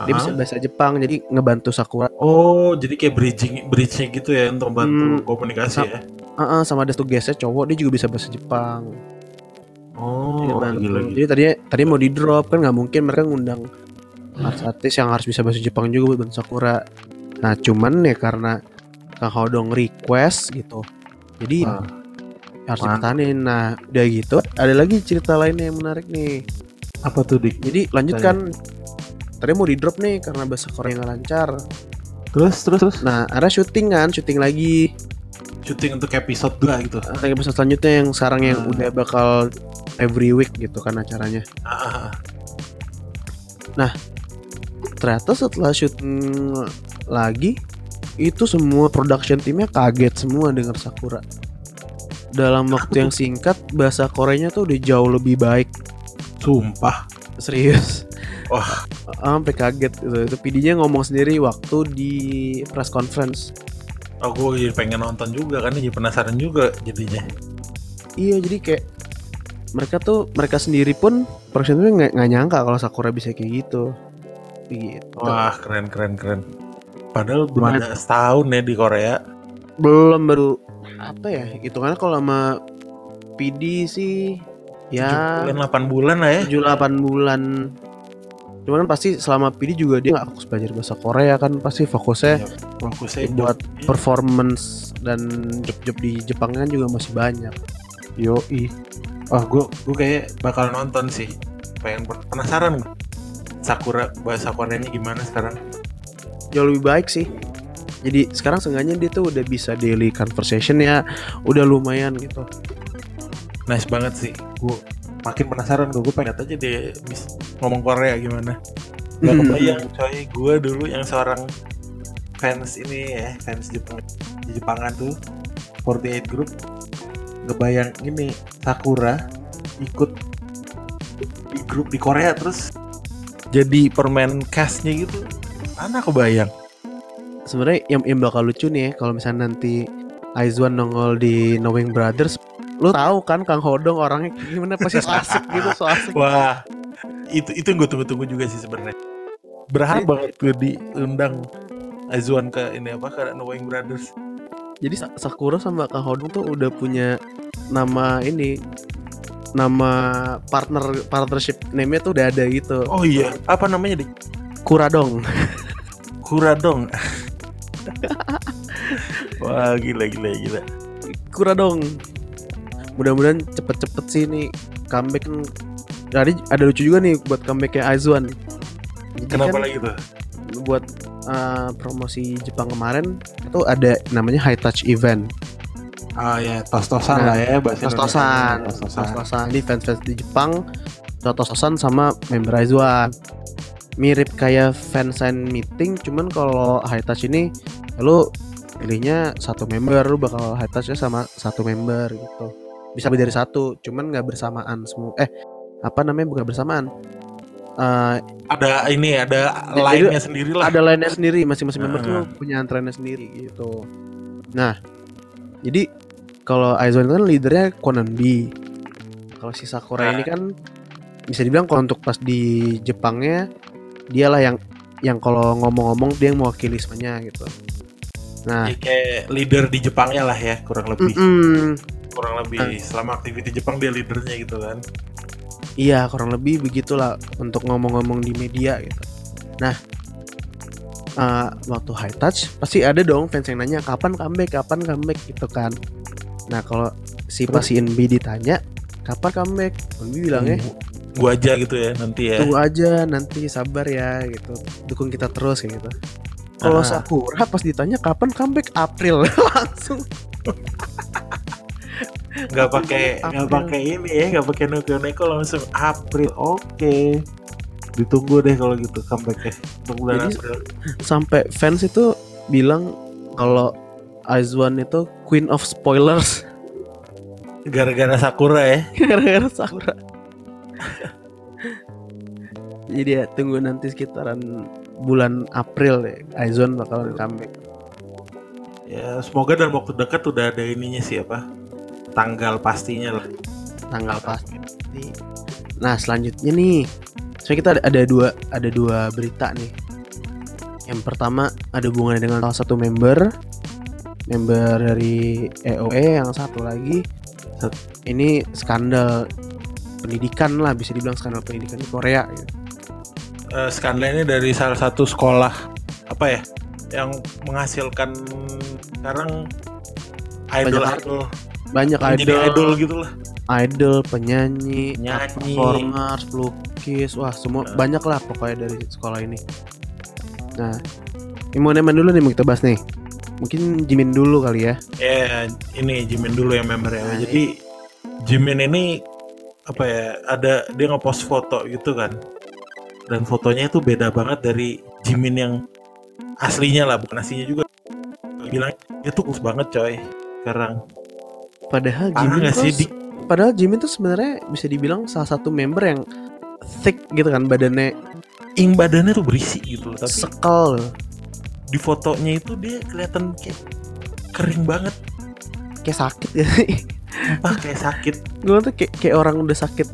dia bisa Aha. bahasa Jepang jadi ngebantu Sakura Oh, jadi kayak bridging bridge gitu ya untuk bantu Hmm, komunikasi ya. Heeh, sama ada tuh guestnya cowok dia juga bisa bahasa Jepang Oh, Dia bantu. gila gila. jadi tadinya tadi mau di drop kan nggak mungkin mereka ngundang artis-artis yang harus bisa bahasa Jepang juga buat bantu Sakura nah cuman ya karena Kang Hodong request gitu jadi Ah, harus dipertahanin nah udah gitu ada lagi cerita lainnya yang menarik nih. Apa tuh dik? jadi lanjutkan. Tadi mau di drop nih karena bahasa Korea nggak lancar. Terus terus terus. nah ada syuting kan syuting lagi. Syuting untuk episode 2 gitu. Ada episode selanjutnya yang sekarang yang Hmm. udah bakal every week gitu kan acaranya. Ah, ternyata setelah syuting lagi itu semua production timnya kaget semua denger Sakura dalam waktu yang singkat bahasa Koreanya tuh udah jauh lebih baik sumpah. serius Wah. sampai kaget gitu itu PD-nya ngomong sendiri waktu di press conference Oh, gue jadi pengen nonton juga kan, jadi penasaran juga jadinya. iya jadi kayak mereka tuh mereka sendiri pun nggak nggak nyangka kalau Sakura bisa kayak gitu gitu Wah keren keren keren. Padahal belum ada setahun ya di Korea. belum baru apa ya hitungannya kalau sama PD sih ya 7 bulan 8 bulan lah ya. 7-8 bulan cuman pasti selama PD juga dia nggak fokus belajar bahasa Korea kan pasti fokusnya Iya, Fokusnya buat Iya. performance dan job-job di Jepang kan juga masih banyak Yoi. Wah, gue gue kayak bakal nonton sih. Pengen penasaran gue. Sakura bahasa Koreanya gimana sekarang? jauh lebih baik sih jadi sekarang seenggaknya dia tuh udah bisa daily conversation ya udah lumayan gitu Nice banget sih. Gue makin penasaran gue. Gue pengen aja dia ngomong Korea gimana. Gak Hmm. kebayang coy. Gue dulu yang seorang fans ini ya, fans Jepang di Jepangan tuh 48 Group. Ngebayang ini Sakura ikut di grup di Korea terus jadi permain castnya gitu. Mana kebayang? sebenarnya yang, yang bakal lucu nih ya kalau misalnya nanti Aizwan nongol di Knowing Brothers lu tahu kan Kang Hodong orangnya gimana pasti so asik gitu so asik Wah, itu itu gue tunggu-tunggu juga sih sebenarnya. Berharap banget gue diundang Azwan ke ini apa ke Knowing Brothers. jadi Sa- Sakura sama Kang Hodong tuh udah punya nama ini nama partner partnership name-nya tuh udah ada gitu Oh iya, apa namanya deh? Kuradong Kuradong. Wah, gila gila gila. Kuradong mudah-mudahan cepet-cepet sih nih comeback kan Jadi ada lucu juga nih buat comebacknya Aizwan Jadi Kenapa kan lagi tuh? buat uh, promosi Jepang kemarin itu ada namanya high touch event Ah ya, tos-tosan Nah, lah ya bahasa tos-tosan. Tos-tosan. tos-tosan ini fans-fans di Jepang tos-tosan sama member Aizwan mirip kayak fansign meeting cuman kalau high touch ini lu pilihnya satu member lu bakal high touchnya sama satu member gitu bisa lebih dari satu cuman nggak bersamaan semua eh apa namanya bukan bersamaan Eh, Ada ini ada lainnya sendiri lah. ada lainnya sendiri masing-masing member tuh Heeh. punya antreannya sendiri gitu nah jadi kalau Aizwan kan leadernya Konanbi kalau si Sakura Nah. ini kan bisa dibilang kalau untuk pas di Jepangnya dialah yang yang kalau ngomong-ngomong dia yang mewakili semuanya gitu nah Ya, kayak leader di Jepangnya lah ya, kurang lebih. mm-mm. Kurang lebih selama aktiviti Jepang dia leadernya gitu kan. Iya kurang lebih begitulah untuk ngomong-ngomong di media gitu. Nah eh, waktu high touch pasti ada dong fans yang nanya kapan comeback, kapan comeback gitu kan. Nah kalau si Terus? NB ditanya kapan comeback, NB bilangnya Gua aja gitu ya nanti ya. tunggu aja nanti sabar ya gitu, dukung kita terus kayak gitu. Kalau Ah. Sakura pas ditanya kapan comeback? April langsung. Nggak pakai nggak pakai ini ya nggak pakai neko neko langsung April oke. Ditunggu deh kalau gitu comebacknya. Untuk bulan Jadi- April. sampai fans itu bilang kalau Aizwan itu queen of spoilers gara-gara Sakura ya gara-gara Sakura. Jadi ya tunggu nanti sekitaran bulan April ya Aizwan bakalan comeback. ya semoga dalam waktu dekat udah ada ininya sih apa tanggal pastinya lah Tanggal pasti. Nah selanjutnya nih, saya kita ada, ada dua ada dua berita nih. Yang pertama ada hubungannya dengan salah satu member, member dari EOE, yang satu lagi ini skandal pendidikan lah bisa dibilang skandal pendidikan di Korea. Gitu. Eh, skandal ini dari salah satu sekolah apa ya yang menghasilkan sekarang idol Banyak idol Banyak idol, idol gitu lah idol, penyanyi, Penyanyi. performers, pelukis, wah semua Nah. banyak lah pokoknya dari sekolah ini. Nah, ini mau nemen dulu nih mau kita bahas nih. Mungkin Jimin dulu kali ya. ya ini Jimin dulu yang membernya Nah, jadi Jimin ini apa ya ada dia ngepost foto gitu kan. Dan fotonya itu beda banget dari Jimin yang aslinya lah bukan aslinya juga. Bilang dia tuh kurus banget coy sekarang. Padahal parah Jimin sih di padahal Jimin tuh sebenarnya bisa dibilang salah satu member yang thick gitu kan badannya ing badannya tuh berisi gitu loh tapi sekal. Di fotonya itu dia kelihatan kayak kering banget kayak sakit ya. Sumpah kayak sakit. gue tuh kayak kayak orang udah sakit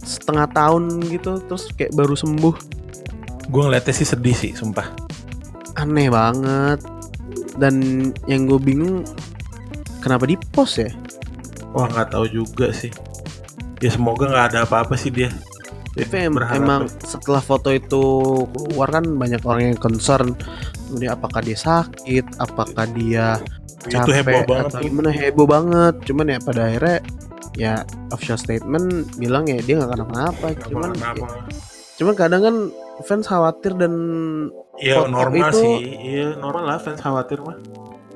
setengah tahun gitu terus kayak baru sembuh Gue ngeliatnya sih sedih sih, sumpah. aneh banget dan yang gue bingung kenapa di post ya Wah nggak tahu juga sih. Ya semoga nggak ada apa-apa sih dia. Tapi em- Berharap emang setelah foto itu keluar kan banyak orang yang concern kemudian apakah dia sakit apakah dia itu capek heboh banget atau gimana heboh banget cuman ya pada akhirnya ya official statement bilang ya dia nggak kenapa-napa cuman Kenapa? cuman kadang kan fans khawatir dan Iya foto normal itu- sih. Iya normal lah fans khawatir mah.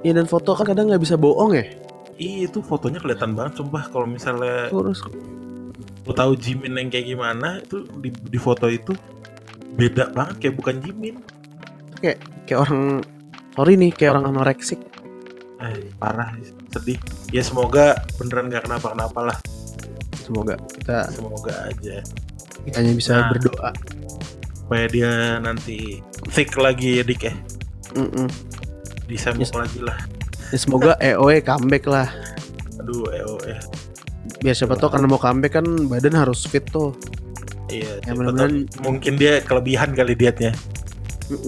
ya dan foto kan kadang nggak bisa bohong ya Iya itu fotonya kelihatan banget sumpah kalau misalnya terus lu tahu Jimin yang kayak gimana itu di, di foto itu beda banget kayak bukan Jimin. Kayak orang sorry nih kayak orang anoreksik Eh, parah sedih. Ya semoga beneran nggak kenapa-kenapa lah. semoga kita Semoga aja hanya bisa Nah. berdoa supaya dia nanti thick lagi ya Dik ya. Mm-mm. Disembok Yes. lagi lah. Ya, semoga EOE comeback lah Aduh, EO eh. biar siapa tahu karena mau comeback kan badan harus fit tuh Iya, Ya, mudah-mudahan- tahu mungkin dia kelebihan kali dietnya.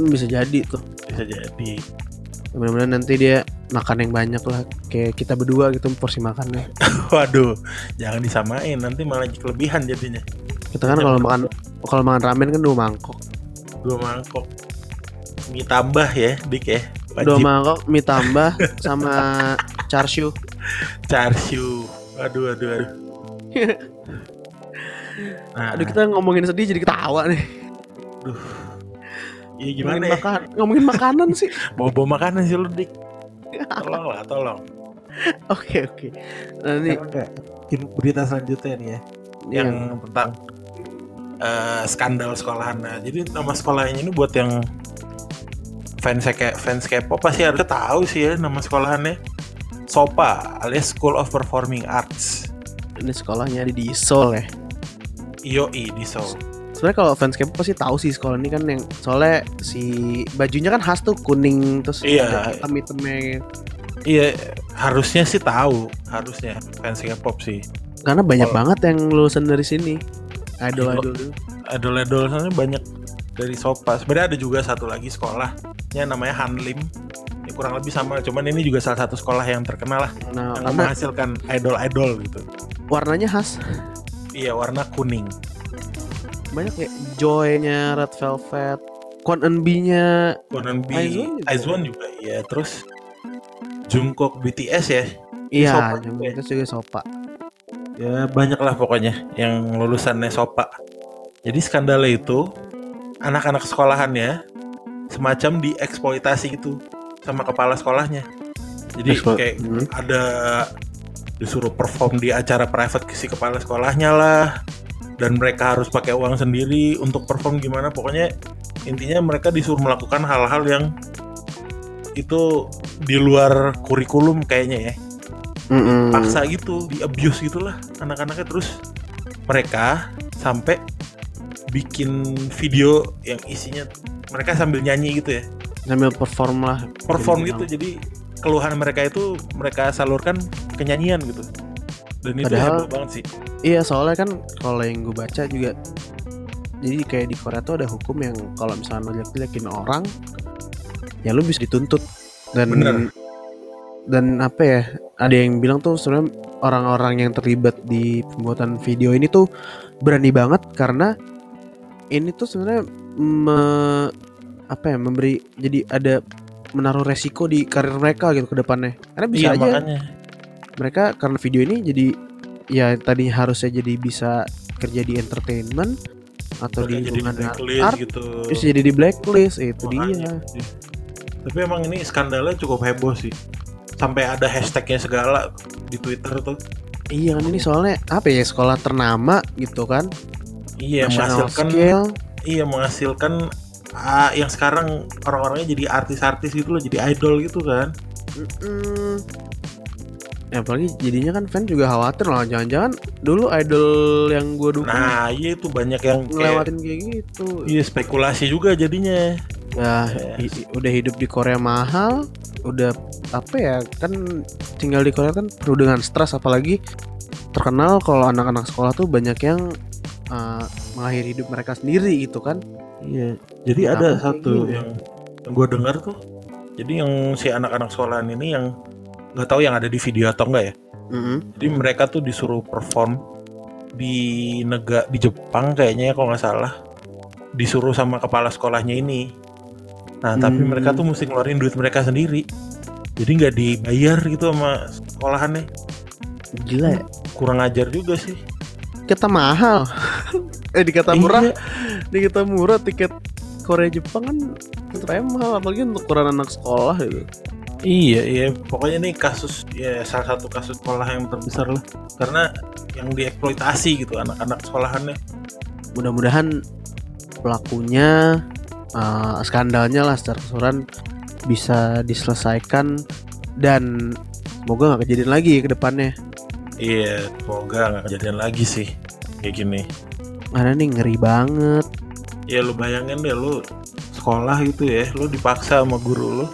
Bisa jadi tuh Bisa jadi. Ya, mudah-mudahan nanti dia makan yang banyak lah kayak kita berdua gitu porsi makannya Waduh, jangan disamain nanti malah kelebihan jadinya. kita kan kalau makan kalau makan ramen kan dua mangkok Dua mangkok. Mie tambah ya, Dik ya. dua Wajib mangkok mie tambah sama char siu char siu. Aduh, aduh, aduh. Nah, aduh kita ngomongin sedih jadi ketawa nih iya gimana ngomongin, ya? makan, ngomongin makanan sih Bawa-bawa makanan sih lu, Dik. Tolong lah, tolong. oke oke nah ini Sekarang nggak? In- berita selanjutnya nih ya. ini yang yang tentang eh, skandal sekolahan. Nah, jadi nama sekolahnya ini buat yang fans kayak fans K-pop pasti harusnya tahu sih ya nama sekolahannya. SOPA alias School of Performing Arts. ini sekolahnya ada di Seoul ya IOI di Seoul. Sebenarnya kalau fans K-pop pasti tahu sih sekolah ini kan yang soalnya si bajunya kan khas tuh kuning terus Iya. hitam-hitamnya Iya, harusnya sih tahu, harusnya fans K-pop sih. karena banyak Kalau- banget yang lulusan dari sini idol-idol. Idol-idol sana banyak dari SOPA. Sebenarnya ada juga satu lagi sekolahnya namanya Hanlim. Ya, kurang lebih sama, cuman ini juga salah satu sekolah yang terkenal lah nah yang karena menghasilkan idol-idol gitu. warnanya khas Iya, warna kuning. Banyak kayak Joy-nya Red Velvet Kwon Eun B-nya Conan B, Aizwan juga. Aizwan juga, iya. Terus Jungkook BTS ya, iya Sopa yang juga ya. Sopa ya banyak lah pokoknya yang lulusannya SOPA. Jadi skandalnya itu anak-anak sekolahannya semacam dieksploitasi gitu sama kepala sekolahnya. Jadi Eksplo- kayak Hmm. ada disuruh perform di acara private si kepala sekolahnya lah dan mereka harus pakai uang sendiri untuk perform gimana. Pokoknya intinya mereka disuruh melakukan hal-hal yang itu di luar kurikulum kayaknya ya. Mm-mm. paksa gitu di abuse gitulah anak-anaknya. Terus mereka sampai bikin video yang isinya mereka sambil nyanyi gitu ya. Sambil perform lah perform gitu jadi keluhan mereka itu mereka salurkan ke nyanyian gitu dan itu Padahal- heboh banget sih. Iya soalnya kan kalau yang gue baca juga jadi kayak di Korea tuh ada hukum yang kalau misalnya jelek-jelekin orang ya lu bisa dituntut. Dan Bener. dan apa ya ada yang bilang tuh sebenarnya orang-orang yang terlibat di pembuatan video ini tuh berani banget karena ini tuh sebenarnya me- apa ya memberi jadi ada menaruh resiko di karir mereka gitu ke depannya. Karena bisa iya aja. makanya mereka karena video ini jadi ya tadi harusnya jadi bisa kerja di entertainment atau mereka di di lingkungan blacklist art gitu. terus jadi di blacklist itu dia. Makanya. tapi emang ini skandalnya cukup heboh sih. Sampai ada hashtagnya segala di Twitter tuh. Iya kan ini soalnya apa ya sekolah ternama gitu kan? Iya national menghasilkan scale. iya menghasilkan ah, yang sekarang orang-orangnya jadi artis-artis gitu loh jadi idol gitu kan. Mm-mm. Ya apalagi jadinya kan fan juga khawatir lah jangan-jangan dulu idol yang gue dukung nah iya itu banyak yang kayak ngelewatin kayak gitu iya spekulasi juga jadinya ya Yes. i- i- udah hidup di Korea mahal udah apa ya kan tinggal di Korea kan penuh dengan stres apalagi terkenal kalau anak-anak sekolah tuh banyak yang uh, mengakhiri hidup mereka sendiri gitu kan Iya. Jadi Kenapa ada kayak satu gini? yang yang gue dengar tuh. Jadi yang si anak-anak sekolahan ini yang nggak tahu yang ada di video atau enggak ya. Jadi mereka tuh disuruh perform di negara di Jepang kayaknya ya kalau nggak salah. Disuruh sama kepala sekolahnya ini. Nah tapi Hmm. mereka tuh mesti ngeluarin duit mereka sendiri. Jadi nggak dibayar gitu sama sekolahannya. gila ya Kurang ajar juga sih. kita mahal eh dikata murah Iya. dikata murah tiket Korea Jepang kan tetap mahal apalagi untuk ukuran anak sekolah gitu Iya, iya. Pokoknya nih kasus ya salah satu kasus sekolah yang terbesar lah. Karena yang dieksploitasi gitu anak-anak sekolahannya. mudah-mudahan pelakunya uh, skandalnya lah secara keseluruhan bisa diselesaikan dan semoga nggak kejadian lagi ke depannya Iya, semoga nggak kejadian lagi sih kayak gini. mana nih ngeri banget Ya lu bayangin deh lu sekolah gitu ya, lu dipaksa sama guru lu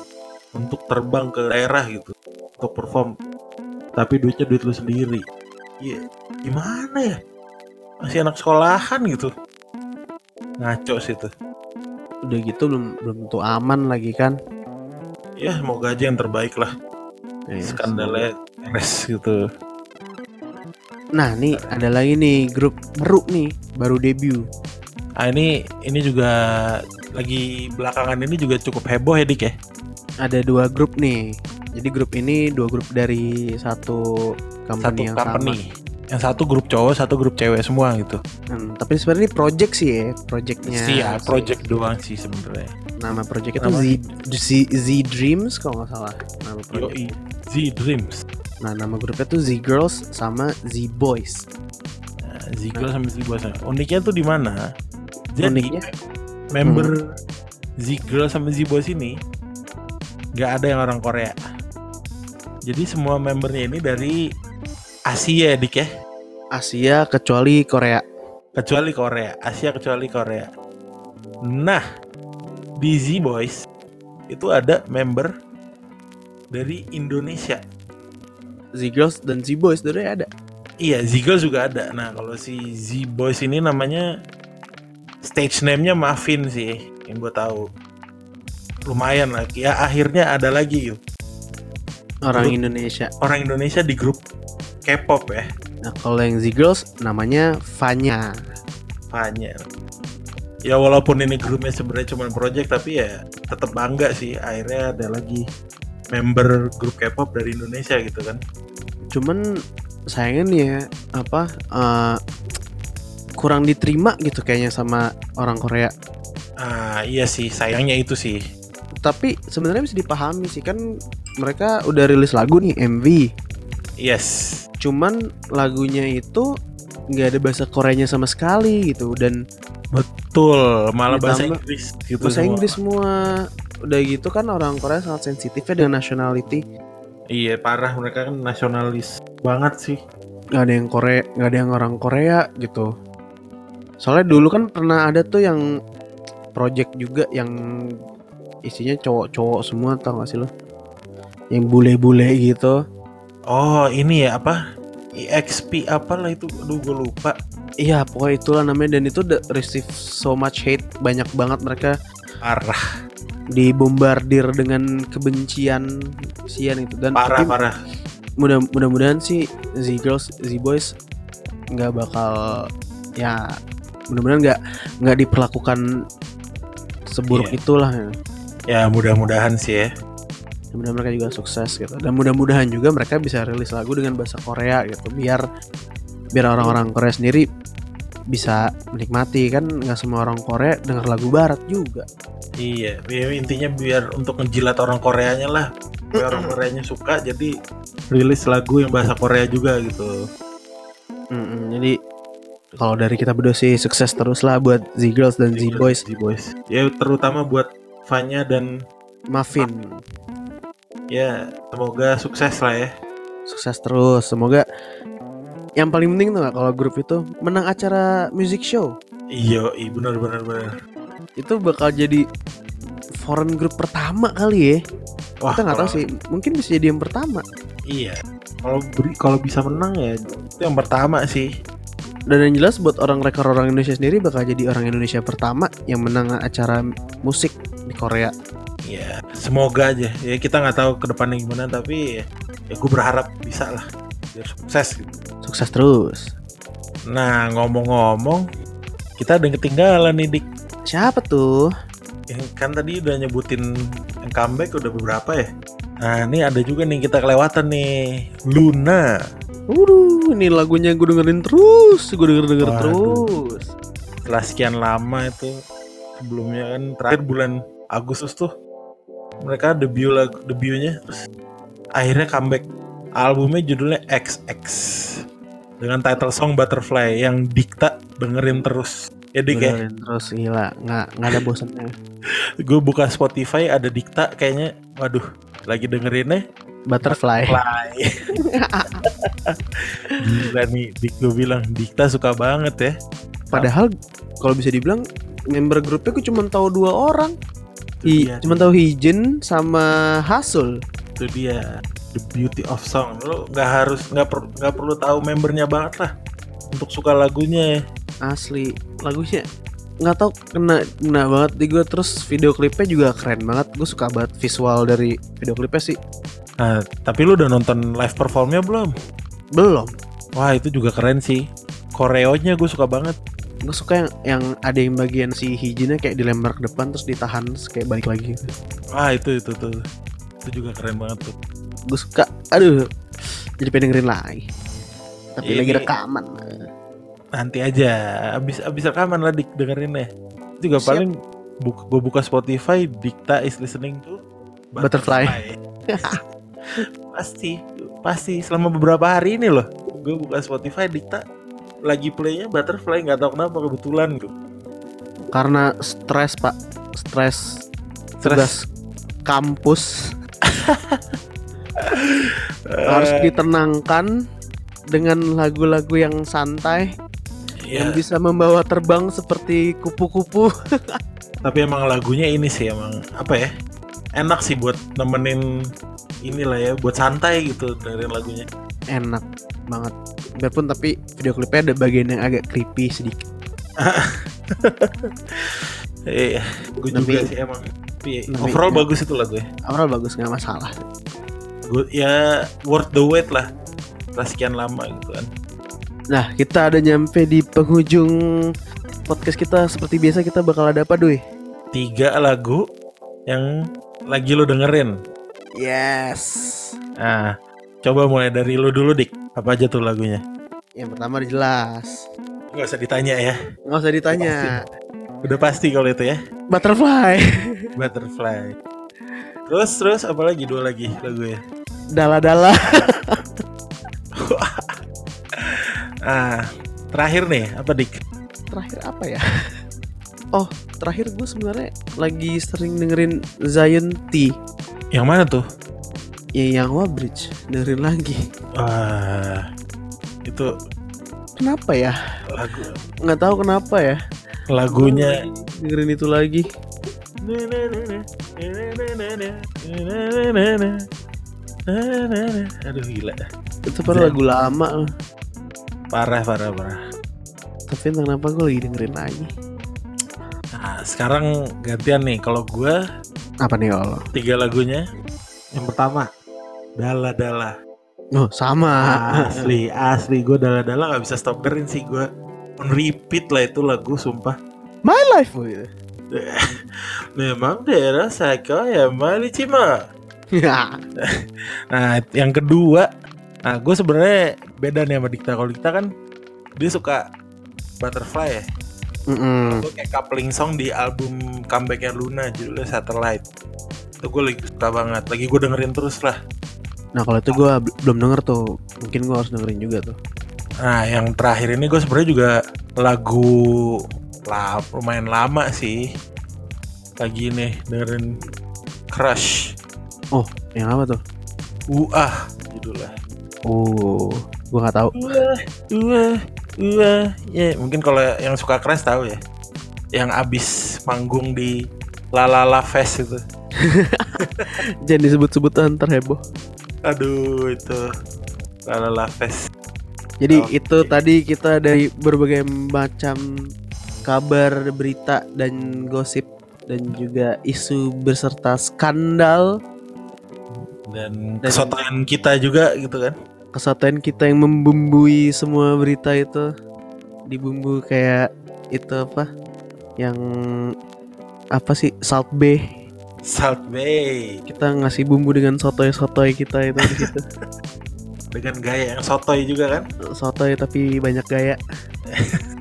untuk terbang ke daerah gitu untuk perform. Tapi duitnya duit lu sendiri. Iya, gimana ya? Masih anak sekolahan gitu. Ngaco sih tuh. udah gitu belum belum tentu aman lagi kan Ya, semoga aja yang terbaik lah. Ya, Skandalnya beres gitu. nah nih ada lagi nih grup baru nih baru debut Ah ini ini juga lagi belakangan ini juga cukup heboh ya Dik ya. Ada dua grup nih jadi grup ini dua grup dari satu Satu company yang company. Yang satu grup cowok, satu grup cewek semua gitu. sama Hmm, tapi sebenarnya ini project sih ya projectnya Sih ya, project doang sih sebenarnya. nama project itu Z, Z, Z Dreams kalau nggak salah nama project. Z Dreams. nah nama grupnya tuh Z Girls sama Z Boys Nah, Z Girl sama Z Boys. Uniknya tuh di mana? Jadi Uniknya? member Z Girl sama Z Boys ini nggak ada yang orang Korea. Jadi semua membernya ini dari Asia Dik ya. Asia kecuali Korea kecuali Korea, Asia kecuali Korea. Nah, di Z Boys itu ada member dari Indonesia. Z Girls dan Z Boys dari ada Iya, Z Girls juga ada. Nah, kalau si Z Boys ini namanya stage name-nya Muffin sih, yang gue tahu. Lumayan lah. Ya akhirnya ada lagi yuk. orang Grup. Indonesia Orang Indonesia di grup K-pop ya. nah kalau yang Z Girls namanya Vanya Fanya. Ya walaupun ini grupnya sebenarnya cuma project tapi ya tetap bangga sih akhirnya ada lagi member grup K-pop dari Indonesia gitu kan. cuman sayangnya nih ya apa eh, kurang diterima gitu kayaknya sama orang Korea Ah iya sih sayangnya itu sih. Tapi sebenarnya bisa dipahami sih kan mereka udah rilis lagu nih MV Yes. cuman lagunya itu nggak ada bahasa Koreanya sama sekali gitu dan Betul, malah bahasa Inggris gitu bahasa semua. Inggris semua udah gitu kan orang Korea sangat sensitif ya dengan nationality Iya parah mereka kan nasionalis banget sih. nggak ada yang Korea nggak ada yang orang Korea gitu soalnya dulu kan pernah ada tuh yang project juga yang isinya cowok-cowok semua tau gak sih lo yang bule-bule gitu Oh ini ya apa? EXP apalah itu? Aduh gue lupa. iya pokoknya itulah namanya dan itu receive so much hate banyak banget mereka Parah, dibombardir dengan kebencian sian itu dan parah, tapi parah. mudah mudah-mudahan sih Z Girls Z Boys nggak bakal ya mudah-mudahan nggak nggak diperlakukan seburuk Iya. itulah Ya mudah-mudahan sih ya. mudah mereka juga sukses gitu dan mudah-mudahan juga mereka bisa rilis lagu dengan bahasa Korea gitu biar biar orang-orang Korea sendiri bisa menikmati kan nggak semua orang Korea dengar lagu Barat juga Iya, ya, intinya biar untuk ngejilat orang Koreanya lah. Biar orang Koreanya suka, jadi rilis lagu yang bahasa Korea juga gitu. Mm-mm, jadi kalau dari kita berdua sih sukses terus lah buat Z Girls dan Z Boys Z Boys. Ya terutama buat Fanya dan Muffin ya semoga sukses lah ya. sukses terus semoga yang paling penting tuh kalau grup itu menang acara music show Iya, iya benar benar benar. itu bakal jadi foreign group pertama kali ya. Wah, Kita nggak tahu sih. Mungkin bisa jadi yang pertama. Iya. Kalau beri- kalau bisa menang ya itu yang pertama sih. Dan yang jelas buat orang rekor orang Indonesia sendiri bakal jadi orang Indonesia pertama yang menang acara musik Korea. Iya, semoga aja. Ya kita nggak tahu ke depannya gimana tapi ya, ya gue berharap bisa lah biar sukses gitu. Sukses terus. Nah, ngomong-ngomong, kita ada yang ketinggalan nih, Dik. Siapa tuh? Yang kan tadi udah nyebutin yang comeback udah beberapa ya. Nah, ini ada juga nih kita kelewatan nih. Luna. Waduh, ini lagunya gue dengerin terus, gue denger denger Waduh. terus. Setelah sekian lama itu sebelumnya kan terakhir bulan Agustus tuh mereka debut lagu debutnya terus akhirnya comeback. Albumnya judulnya XX dengan title song Butterfly yang Dikta dengerin terus. Ya Dik ya? Dengerin terus gila, nggak nggak ada bosannya. gue buka Spotify ada Dikta kayaknya. Waduh lagi dengerinnya. Butterfly. Fly gila nih Dik gue bilang Dikta suka banget ya. Padahal kalau bisa dibilang member grupnya gue cuma tahu dua orang. Hi, Iya. cuma tahu Hijin sama Hasul. itu dia the beauty of song. Lo nggak harus nggak per, nggak perlu tahu membernya banget lah untuk suka lagunya. Asli lagunya nggak tahu kena kena banget di gue terus video klipnya juga keren banget. Gue suka banget visual dari video klipnya sih. Nah tapi lu udah nonton live performnya belum? Belum. Wah itu juga keren sih. Koreonya gue suka banget gue suka yang yang ada yang bagian si Hijinnya kayak dilempar ke depan terus ditahan terus kayak balik lagi. Gitu. wah itu itu tuh itu juga keren banget tuh. Gue suka aduh jadi pengen dengerin lagi. Tapi Ini- lagi rekaman. Nanti aja abis abis rekaman lah dik dengerin ya. Juga Siap. paling buka, gue buka Spotify Dikta is listening to Butterfly. pasti pasti. Selama beberapa hari ini loh gue buka Spotify Dikta lagi playnya Butterfly nggak tahu kenapa kebetulan gitu karena stres pak. Stres. tugas kampus. Harus Eh, ditenangkan dengan lagu-lagu yang santai. Iya. yang bisa membawa terbang seperti kupu-kupu. Tapi emang lagunya ini sih emang apa ya? Enak sih buat nemenin inilah ya buat santai gitu dengerin lagunya enak banget. Biarpun tapi video klipnya ada bagian yang agak creepy sedikit. Iya gue juga sih emang. Tapi overall ya. bagus itu lagu ya. Awal bagus nggak masalah. Gue ya worth the wait lah. Setelah sekian lama gitu kan. Nah kita ada nyampe di penghujung podcast kita. Seperti biasa kita bakal ada apa Doi? tiga lagu yang lagi lo dengerin. Yes. Nah coba mulai dari lo dulu dik. Apa aja tuh lagunya? Yang pertama jelas. Nggak usah ditanya ya. Nggak usah ditanya. Udah pasti. Kalau itu ya. Butterfly. Butterfly. Terus terus apa lagi? Dua lagi lagu ya dala-dala. Ah terakhir nih apa dik? Terakhir apa ya? Oh terakhir gue sebenarnya lagi sering dengerin Zion T. Yang mana tuh ya yang Bridge dengerin lagi. Ah itu kenapa ya? lagu. Nggak tahu kenapa ya. Lagunya dengerin itu lagi. Aduh gila. Itu pada lagu lama. Parah parah parah. Tapi kenapa gue lagi dengerin lagi. Nah sekarang gantian nih. Kalau gue apa nih Allah tiga lagunya. Yang pertama Dala Dala oh sama asli asli gue Dala Dala nggak bisa stop dengerin sih gue on repeat lah itu lagu sumpah my life gitu. memang daerah saya ya Mali Cima ya Nah, yang kedua, nah gue sebenarnya beda nih sama Dikta. Kalau Dikta kan dia suka Butterfly ya. Mm-mm. Gue kayak coupling song di album comebacknya Luna judulnya Satellite. Itu gue lagi suka banget. Lagi gue dengerin terus lah. Nah kalau itu gue belum denger tuh mungkin gue harus dengerin juga tuh Nah, yang terakhir ini gue sebenarnya juga lagu lah lumayan lama sih. Lagi nih dengerin Crush. oh yang apa tuh Uah judulnya. oh gue nggak tahu Wah, wah, wah. Ya, mungkin kalau yang suka keras tahu ya. Yang abis manggung di Lalala Fest itu. Jangan disebut-sebutan terheboh. Aduh itu Lalala Fest. Jadi Oke. itu tadi kita dari berbagai macam kabar, berita dan gosip dan juga isu beserta skandal Dan Dan- kesotoyan kita juga gitu kan. kesatuan kita yang membumbui semua berita itu dibumbu kayak itu apa yang apa sih Salt Bay Salt Bay kita ngasih bumbu dengan sotoy-sotoy kita itu di situ dengan gaya yang sotoy juga kan. sotoy tapi banyak gaya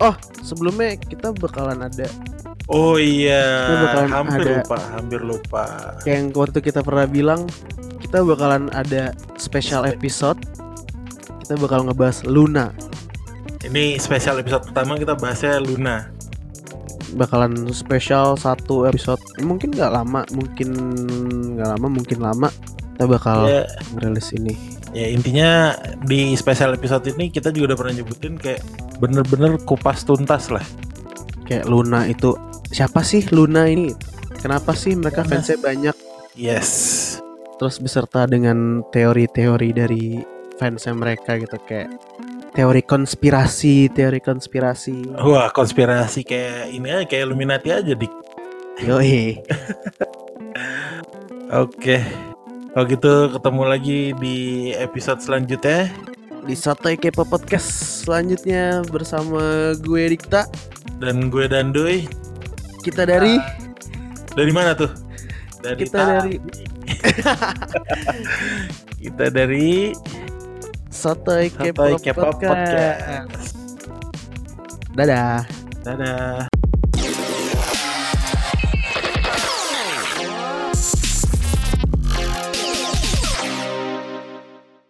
oh sebelumnya kita bakalan ada Oh iya, Kita bakalan hampir ada- lupa, hampir lupa. kayak yang waktu kita pernah bilang kita bakalan ada special episode kita bakal ngebahas Luna Ini spesial episode pertama kita bahasnya Luna. Bakalan spesial satu episode. Mungkin nggak lama mungkin nggak lama mungkin lama kita bakal Ya, ngerilis ini. Ya intinya di spesial episode ini kita juga udah pernah nyebutin kayak bener-bener kupas tuntas lah. kayak Luna itu siapa sih Luna ini? Kenapa sih mereka Karena- fansnya banyak? Yes. terus beserta dengan teori-teori dari fansnya mereka gitu kayak teori konspirasi teori konspirasi Wah konspirasi kayak ini aja kayak Illuminati aja dik. yoi Oke. Kalau gitu ketemu lagi di episode selanjutnya. di Sotoy Kepo Podcast selanjutnya bersama gue Dikta Dan gue Dandoy. kita dari Dari mana tuh? Dari kita Ta- dari kita dari Sotoy Kepo Podcast Podcast. dadah Dadah.